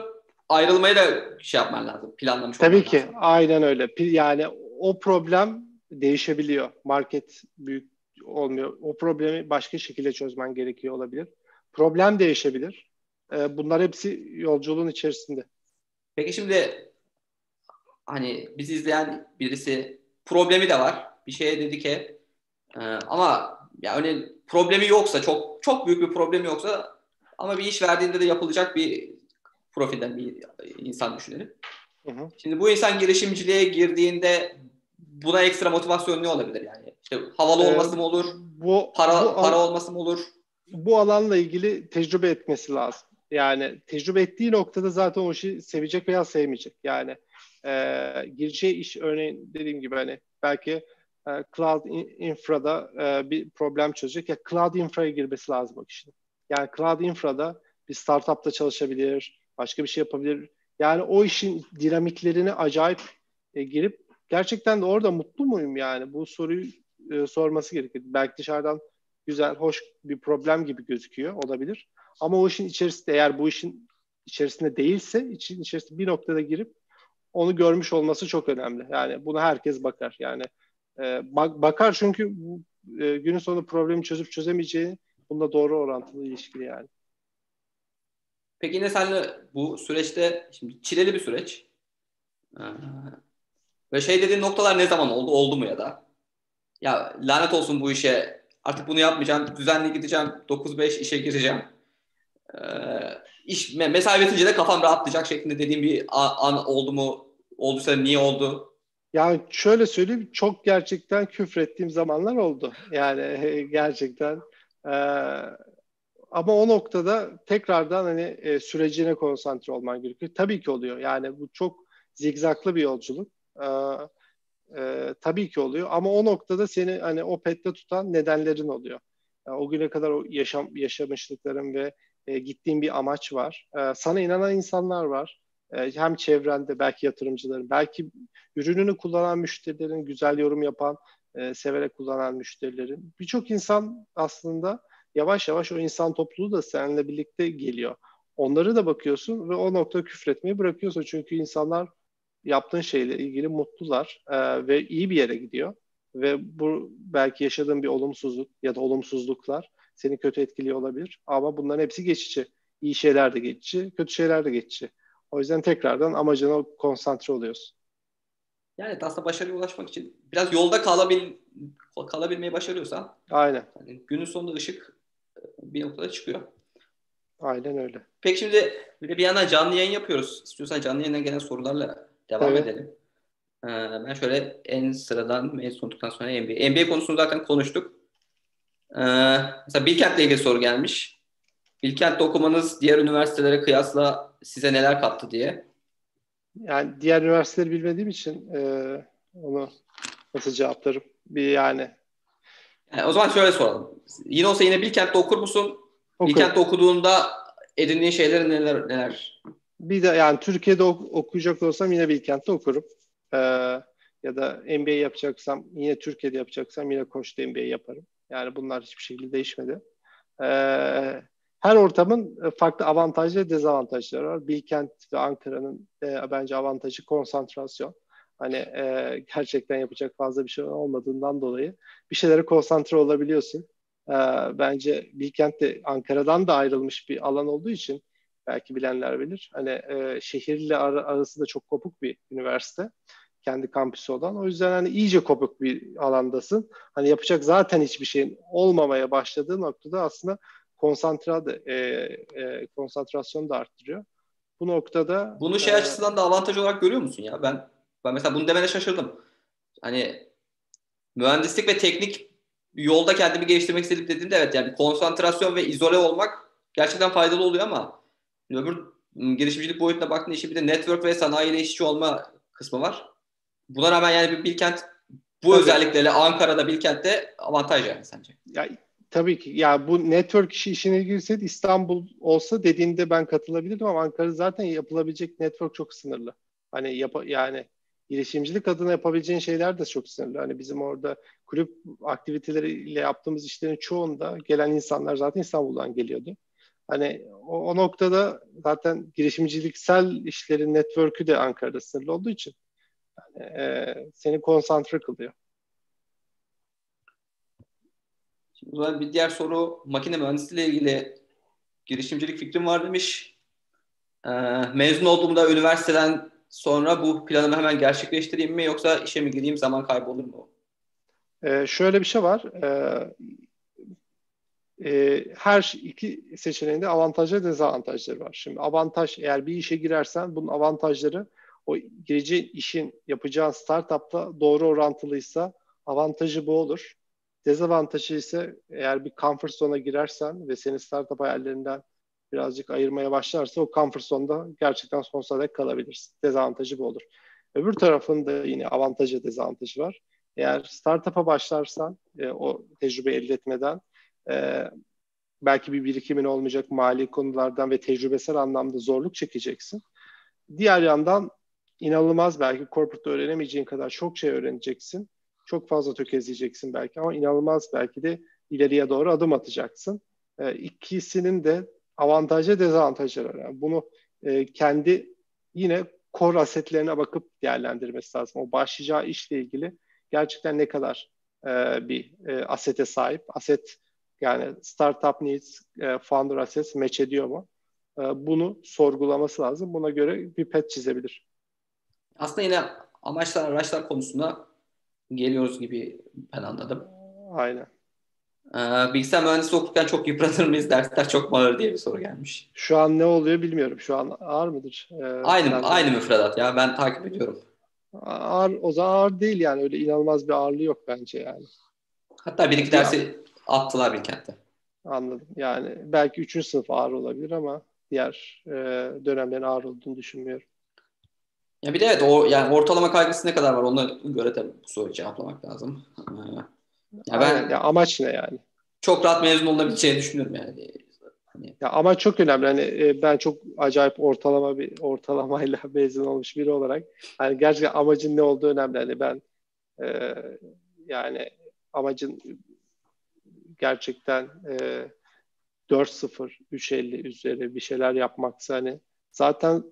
ayrılmayı da şey yapman lazım. Planlamış
Tabii ki.
Lazım.
Aynen öyle. Yani o problem değişebiliyor. Market büyük olmuyor. O problemi başka şekilde çözmen gerekiyor olabilir. Problem değişebilir. Ee, bunlar hepsi yolculuğun içerisinde.
Peki şimdi hani bizi izleyen birisi problemi de var. Bir şeye dedi ki e, ama yani problemi yoksa çok çok büyük bir problemi yoksa ama bir iş verdiğinde de yapılacak bir profilden bir insan düşünelim. Hı hı. Şimdi bu insan girişimciliğe girdiğinde buna ekstra motivasyon ne olabilir yani? İşte havalı ee, olması mı olur? Bu para bu para olması mı olur?
Bu alanla ilgili tecrübe etmesi lazım. Yani tecrübe ettiği noktada zaten o işi sevecek veya sevmeyecek. Yani e, gireceği iş örneğin dediğim gibi hani belki e, cloud infrada e, bir problem çözecek ya cloud infraya girmesi lazım o kişinin. Yani cloud infrada bir startupta çalışabilir, başka bir şey yapabilir. Yani o işin dinamiklerini acayip e, girip gerçekten de orada mutlu muyum yani? Bu soruyu e, sorması gerekir. Belki dışarıdan güzel, hoş bir problem gibi gözüküyor olabilir. Ama o işin içerisinde eğer bu işin içerisinde değilse için içerisinde bir noktada girip onu görmüş olması çok önemli. Yani buna herkes bakar. Yani e, bak, bakar çünkü e, günün sonunda problemi çözüp çözemeyeceği bununla doğru orantılı ilişkili yani.
Peki yine senle bu süreçte şimdi çileli bir süreç. Ee, ve şey dediğin noktalar ne zaman oldu? Oldu mu ya da? Ya lanet olsun bu işe. Artık bunu yapmayacağım. Düzenli gideceğim. 9-5 işe gireceğim. Ee, iş mesai bitince de kafam rahatlayacak şeklinde dediğim bir an oldu mu? Olduysa niye oldu?
Yani şöyle söyleyeyim çok gerçekten küfrettiğim zamanlar oldu. Yani gerçekten e, ama o noktada tekrardan hani e, sürecine konsantre olman gerekiyor. Tabii ki oluyor. Yani bu çok zigzaklı bir yolculuk. E, e, tabii ki oluyor. Ama o noktada seni hani o pette tutan nedenlerin oluyor. Yani o güne kadar o yaşam yaşamışlıkların ve e, gittiğin bir amaç var. E, sana inanan insanlar var. E, hem çevrende belki yatırımcıların, belki ürününü kullanan müşterilerin, güzel yorum yapan, e, severek kullanan müşterilerin. Birçok insan aslında yavaş yavaş o insan topluluğu da seninle birlikte geliyor. Onları da bakıyorsun ve o nokta küfretmeyi bırakıyorsun. Çünkü insanlar yaptığın şeyle ilgili mutlular e, ve iyi bir yere gidiyor. Ve bu belki yaşadığın bir olumsuzluk ya da olumsuzluklar seni kötü etkiliyor olabilir. Ama bunların hepsi geçici. İyi şeyler de geçici, kötü şeyler de geçici. O yüzden tekrardan amacına konsantre oluyorsun.
Yani aslında başarıya ulaşmak için biraz yolda kalabil kalabilmeyi başarıyorsan
Aynen.
Yani günün sonunda ışık e, bir noktada çıkıyor.
Aynen öyle.
Peki şimdi bir de bir yandan canlı yayın yapıyoruz. İstiyorsan canlı yayına gelen sorularla devam evet. edelim. Ee, ben şöyle en sıradan mezun olduktan sonra MBA. MBA konusunu zaten konuştuk. Ee, mesela Bilkent'le ilgili soru gelmiş. Bilkent'te okumanız diğer üniversitelere kıyasla size neler kattı diye.
Yani diğer üniversiteleri bilmediğim için e, onu nasıl cevaplarım? Bir yani.
yani. O zaman şöyle soralım. Yine olsa yine Bilkent'te okur musun? Okurum. Bilkent'te okuduğunda edindiğin şeyler neler neler?
Bir de yani Türkiye'de ok- okuyacak olsam yine Bilkent'te okurum. Ee, ya da MBA yapacaksam yine Türkiye'de yapacaksam yine Koç'ta MBA yaparım. Yani bunlar hiçbir şekilde değişmedi. Ee, her ortamın e, farklı avantajları ve dezavantajları var. Bilkent ve Ankara'nın e, bence avantajı konsantrasyon. Hani e, gerçekten yapacak fazla bir şey olmadığından dolayı bir şeylere konsantre olabiliyorsun. E, bence Bilkent de Ankara'dan da ayrılmış bir alan olduğu için belki bilenler bilir. Hani e, şehirle ar- arası da çok kopuk bir üniversite. Kendi kampüsü olan. O yüzden hani iyice kopuk bir alandasın. Hani yapacak zaten hiçbir şeyin olmamaya başladığı noktada aslında konsantra da, e, e, konsantrasyonu da arttırıyor. Bu noktada
bunu şey e, açısından da avantaj olarak görüyor musun ya? Ben ben mesela bunu demene şaşırdım. Hani mühendislik ve teknik yolda kendimi geliştirmek istedim dediğimde evet yani konsantrasyon ve izole olmak gerçekten faydalı oluyor ama öbür girişimcilik boyutuna baktığında işi bir de network ve sanayiyle işçi olma kısmı var. Buna rağmen yani Bilkent bu Tabii. özelliklerle Ankara'da Bilkent'te avantaj yani sence?
Ya Tabii ki. Ya bu network işi işine girseydi İstanbul olsa dediğinde ben katılabilirdim ama Ankara zaten yapılabilecek network çok sınırlı. Hani yap yani girişimcilik adına yapabileceğin şeyler de çok sınırlı. Hani bizim orada kulüp aktiviteleriyle yaptığımız işlerin çoğunda gelen insanlar zaten İstanbul'dan geliyordu. Hani o, o noktada zaten girişimciliksel işlerin network'ü de Ankara'da sınırlı olduğu için e, seni konsantre kılıyor.
Şimdi bir diğer soru makine mühendisliği ile ilgili girişimcilik fikrim var demiş. Ee, mezun olduğumda üniversiteden sonra bu planımı hemen gerçekleştireyim mi yoksa işe mi gireyim zaman kaybı olur mu?
Ee, şöyle bir şey var. Ee, e, her iki seçeneğinde avantajları dezavantajları var. Şimdi avantaj eğer bir işe girersen bunun avantajları o gireceğin işin yapacağın startupta doğru orantılıysa avantajı bu olur. Dezavantajı ise eğer bir comfort zone'a girersen ve seni startup hayallerinden birazcık ayırmaya başlarsa o comfort zone'da gerçekten sonsuza dek kalabilirsin. Dezavantajı bu olur. Öbür tarafında yine avantajı dezavantajı var. Eğer startup'a başlarsan e, o tecrübe elde etmeden e, belki bir birikimin olmayacak mali konulardan ve tecrübesel anlamda zorluk çekeceksin. Diğer yandan inanılmaz belki corporate öğrenemeyeceğin kadar çok şey öğreneceksin. Çok fazla tökezleyeceksin belki ama inanılmaz belki de ileriye doğru adım atacaksın. E, ikisinin de avantajı dezavantajları var. Yani bunu e, kendi yine core asetlerine bakıp değerlendirmesi lazım. O başlayacağı işle ilgili gerçekten ne kadar e, bir e, asete sahip. Aset yani startup needs, e, founder assets match ediyor mu? E, bunu sorgulaması lazım. Buna göre bir pet çizebilir.
Aslında yine amaçlar, araçlar konusunda geliyoruz gibi ben anladım.
Aynen.
Ee, bilgisayar mühendisliği okurken çok yıpranır mıyız? Dersler çok mu ağır diye bir soru gelmiş.
Şu an ne oluyor bilmiyorum. Şu an ağır mıdır?
Ee, aynı ben aynı müfredat ya. Ben takip ediyorum.
Ağır, o zaman ağır değil yani. Öyle inanılmaz bir ağırlığı yok bence yani.
Hatta bir iki dersi attılar Bilkent'te.
Anladım. Yani belki üçüncü sınıf ağır olabilir ama diğer e, dönemlerin ağır olduğunu düşünmüyorum.
Ya bir de evet o yani ortalama kaygısı ne kadar var ona göre de bu soruyu cevaplamak lazım. Ee,
ya ben ya amaç ne yani?
Çok rahat mezun olabileceğini düşünüyorum yani.
Hani... Ya ama çok önemli. Hani e, ben çok acayip ortalama bir ortalamayla mezun olmuş biri olarak hani gerçekten amacın ne olduğu önemli. Hani ben e, yani amacın gerçekten e, 4-0, 3-50 üzeri bir şeyler yapmaksa hani zaten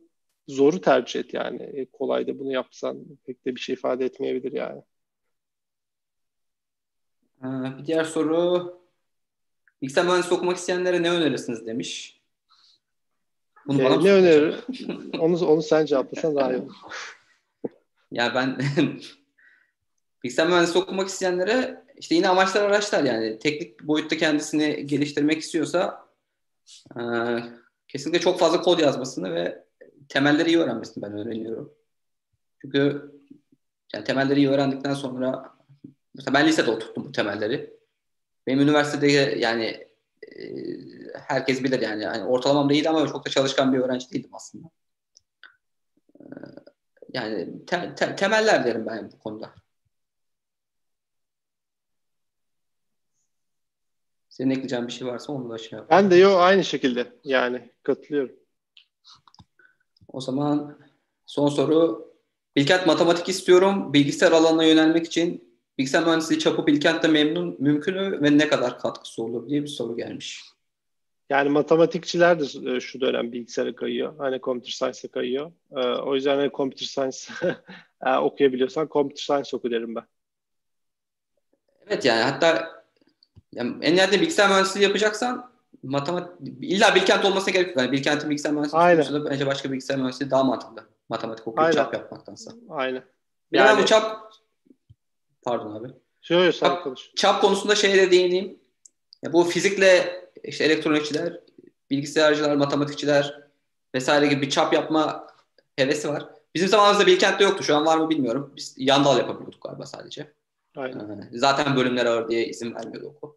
zoru tercih et yani. E, kolay da bunu yapsan pek de bir şey ifade etmeyebilir yani.
Ee, bir diğer soru bilgisayar mühendisliği okumak isteyenlere ne önerirsiniz demiş.
Bunu ee, ne önerir? onu, onu sen cevaplasan daha iyi olur.
ya ben bilgisayar mühendisliği okumak isteyenlere işte yine amaçlar araçlar yani teknik boyutta kendisini geliştirmek istiyorsa e, kesinlikle çok fazla kod yazmasını ve temelleri iyi öğrenmesini ben öğreniyorum. Çünkü yani temelleri iyi öğrendikten sonra mesela ben lisede oturttum bu temelleri. Benim üniversitede yani e, herkes bilir yani, yani ortalamam değil ama çok da çalışkan bir öğrenci değildim aslında. E, yani te, te, temeller derim ben bu konuda. Senin ekleyeceğin bir şey varsa onu da şey yap.
Ben de yok aynı şekilde yani katılıyorum.
O zaman son soru. Bilkent matematik istiyorum. Bilgisayar alanına yönelmek için bilgisayar mühendisliği çapı Bilkent'te memnun mümkün mü ve ne kadar katkısı olur diye bir soru gelmiş.
Yani matematikçiler de e, şu dönem bilgisayara kayıyor. Hani computer science'a kayıyor. E, o yüzden hani computer science e, okuyabiliyorsan computer science oku derim ben.
Evet yani hatta yani en nihayetinde bilgisayar mühendisliği yapacaksan matematik illa Bilkent olmasına gerek yok. Yani Bilkent'in bilgisayar mühendisliği bence başka bilgisayar mühendisliği daha mantıklı. Matematik okuyup çap yapmaktansa.
Aynen.
Yani, yani bu çap pardon abi.
Şöyle sen çap, konuş.
Çap konusunda şeye de değineyim. Ya bu fizikle işte elektronikçiler, bilgisayarcılar, matematikçiler vesaire gibi bir çap yapma hevesi var. Bizim zamanımızda Bilkent'te yoktu. Şu an var mı bilmiyorum. Biz yan dal yapabiliyorduk galiba sadece.
Aynen.
Ee, zaten bölümler ağır diye izin vermiyordu okul.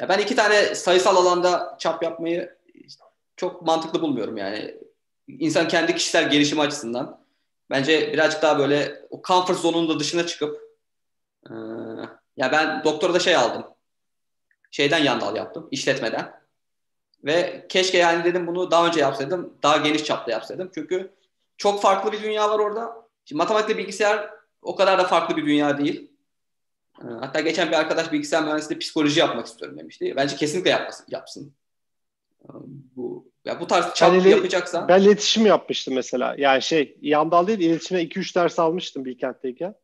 Ya ben iki tane sayısal alanda çap yapmayı çok mantıklı bulmuyorum yani. İnsan kendi kişisel gelişimi açısından bence birazcık daha böyle o comfort zone'un da dışına çıkıp e, ya ben doktora da şey aldım. Şeyden yandal yaptım, işletmeden. Ve keşke yani dedim bunu daha önce yapsaydım, daha geniş çapta yapsaydım. Çünkü çok farklı bir dünya var orada. Şimdi matematikle bilgisayar o kadar da farklı bir dünya değil. Ee, hatta geçen bir arkadaş bilgisayar mühendisliği psikoloji yapmak istiyorum demişti. Bence kesinlikle yapmasın, yapsın. Bu ya bu tarz çap
ben
yapacaksan.
Ben iletişim yapmıştım mesela. Yani şey yandal değil iletişime 2-3 ders almıştım Bilkent'teyken.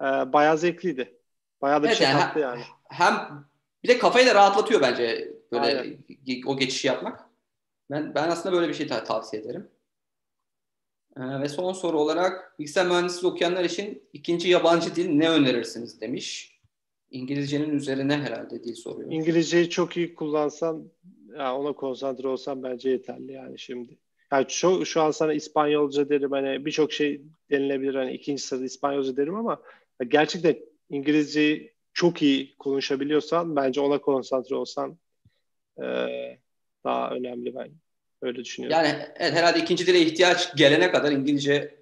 Ee, bayağı zevkliydi. Bayağı da evet, bir şey yani, kattı yani.
Hem bir de kafayı da rahatlatıyor bence böyle Aynen. o geçişi yapmak. Ben ben aslında böyle bir şey tavsiye ederim. Ee, ve son soru olarak bilgisayar mühendisliği okuyanlar için ikinci yabancı dil ne önerirsiniz demiş. İngilizcenin üzerine herhalde dil soruyor.
İngilizceyi çok iyi kullansan ya ona konsantre olsan bence yeterli yani şimdi. Yani şu, şu an sana İspanyolca derim hani birçok şey denilebilir hani ikinci sırada İspanyolca derim ama gerçekten İngilizceyi çok iyi konuşabiliyorsan bence ona konsantre olsan e, daha önemli ben öyle düşünüyorum.
Yani evet, herhalde ikinci dile ihtiyaç gelene kadar İngilizce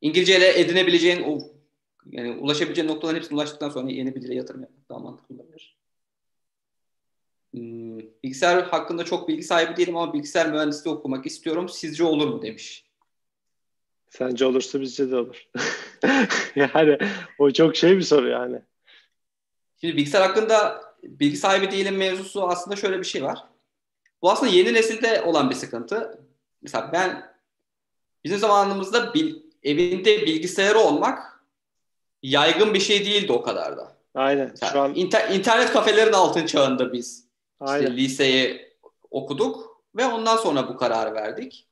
İngilizce ile edinebileceğin o yani ulaşabileceğin noktaların hepsine ulaştıktan sonra yeni bir dile yatırım yapmak daha mantıklı olabilir. Hmm, bilgisayar hakkında çok bilgi sahibi değilim ama bilgisayar mühendisliği okumak istiyorum. Sizce olur mu demiş.
Sence olursa bizce de olur. yani o çok şey bir soru yani.
Şimdi bilgisayar hakkında bilgi sahibi değilim mevzusu aslında şöyle bir şey var. Bu aslında yeni nesilde olan bir sıkıntı. Mesela ben bizim zamanımızda bil, evinde bilgisayarı olmak yaygın bir şey değildi o kadar da.
Aynen.
Mesela Şu an inter, internet kafelerin altın çağında biz Aynen. işte liseyi okuduk ve ondan sonra bu kararı verdik.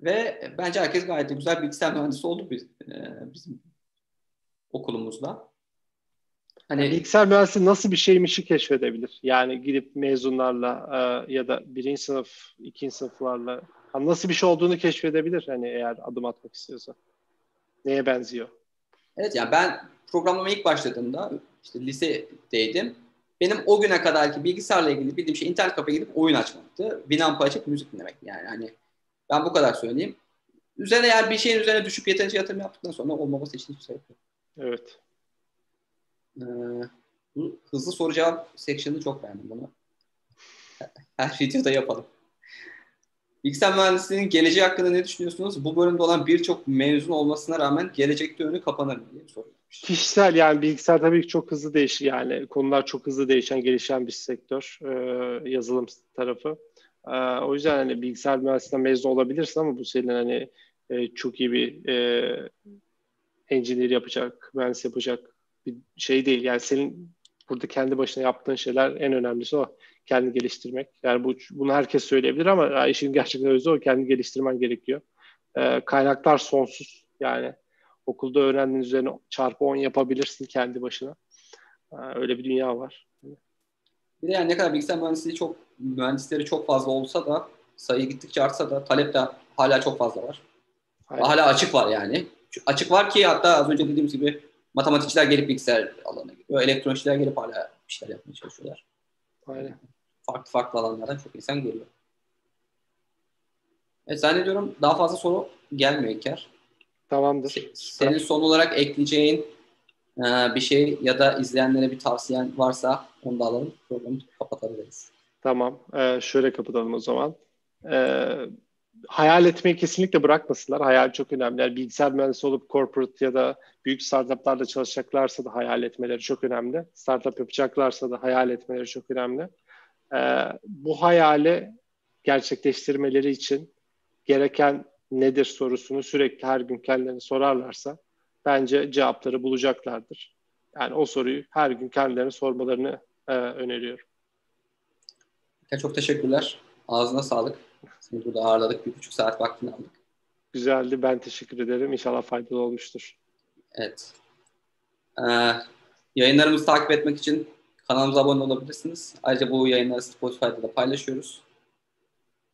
Ve bence herkes gayet de güzel bilgisayar mühendisi oldu biz, e, bizim okulumuzda.
Hani yani bilgisayar mühendisliği nasıl bir şeymişi keşfedebilir. Yani gidip mezunlarla e, ya da birinci sınıf, ikinci sınıflarla hani nasıl bir şey olduğunu keşfedebilir. Hani eğer adım atmak istiyorsa. Neye benziyor?
Evet yani ben programlama ilk başladığımda işte lisedeydim. Benim o güne kadarki bilgisayarla ilgili bildiğim şey internet kafeye gidip oyun açmaktı. Winamp'ı açıp müzik dinlemek yani. Hani ben bu kadar söyleyeyim. Üzerine eğer bir şeyin üzerine düşük yeterince yatırım yaptıktan sonra olmaması için hiçbir sebep yok.
Evet.
Ee, bu hızlı soru cevap section'ını çok beğendim bunu. Her videoda yapalım. Bilgisayar mühendisliğinin geleceği hakkında ne düşünüyorsunuz? Bu bölümde olan birçok mezun olmasına rağmen gelecekte önü kapanır mı diye soruyor.
Kişisel yani bilgisayar tabii ki çok hızlı değişiyor yani konular çok hızlı değişen gelişen bir sektör e, yazılım tarafı. E, o yüzden hani bilgisayar mühendisliğinden mezun olabilirsin ama bu senin hani e, çok iyi bir e, engineer yapacak, mühendis yapacak bir şey değil. Yani senin burada kendi başına yaptığın şeyler en önemlisi o. Kendi geliştirmek. Yani bu bunu herkes söyleyebilir ama işin gerçekten özü o. Kendi geliştirmen gerekiyor. E, kaynaklar sonsuz. Yani okulda öğrendiğin üzerine çarpı 10 yapabilirsin kendi başına. E, öyle bir dünya var.
Bir de yani ne kadar bilgisayar mühendisliği çok mühendisleri çok fazla olsa da sayı gittikçe artsa da talep de hala çok fazla var. Aynen. Hala açık var yani. Açık var ki hatta az önce dediğimiz gibi matematikçiler gelip bilgisayar alanına giriyor. Elektronikçiler gelip hala bir şeyler yapmaya çalışıyorlar.
Aynen.
Farklı farklı alanlardan çok insan geliyor. Evet zannediyorum daha fazla soru gelmiyor İlker.
Tamamdır.
Senin son olarak ekleyeceğin e, bir şey ya da izleyenlere bir tavsiyen varsa onu da alalım. Programı kapatabiliriz.
Tamam. Ee, şöyle kapatalım o zaman. Ee, hayal etmeyi kesinlikle bırakmasınlar. Hayal çok önemli. Yani bilgisayar mühendisi olup corporate ya da büyük startuplarda çalışacaklarsa da hayal etmeleri çok önemli. Startup yapacaklarsa da hayal etmeleri çok önemli. Ee, bu hayali gerçekleştirmeleri için gereken nedir sorusunu sürekli her gün kendilerine sorarlarsa bence cevapları bulacaklardır. Yani o soruyu her gün kendilerine sormalarını e, öneriyorum.
Çok teşekkürler. Ağzına sağlık. Seni burada ağırladık. Bir buçuk saat vaktini aldık.
Güzeldi. Ben teşekkür ederim. İnşallah faydalı olmuştur.
Evet. Ee, yayınlarımızı takip etmek için kanalımıza abone olabilirsiniz. Ayrıca bu yayınları Spotify'da da paylaşıyoruz.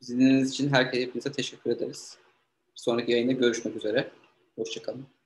Bizi dinlediğiniz için herkese hepinize teşekkür ederiz. Bir sonraki yayında görüşmek üzere. Hoşçakalın.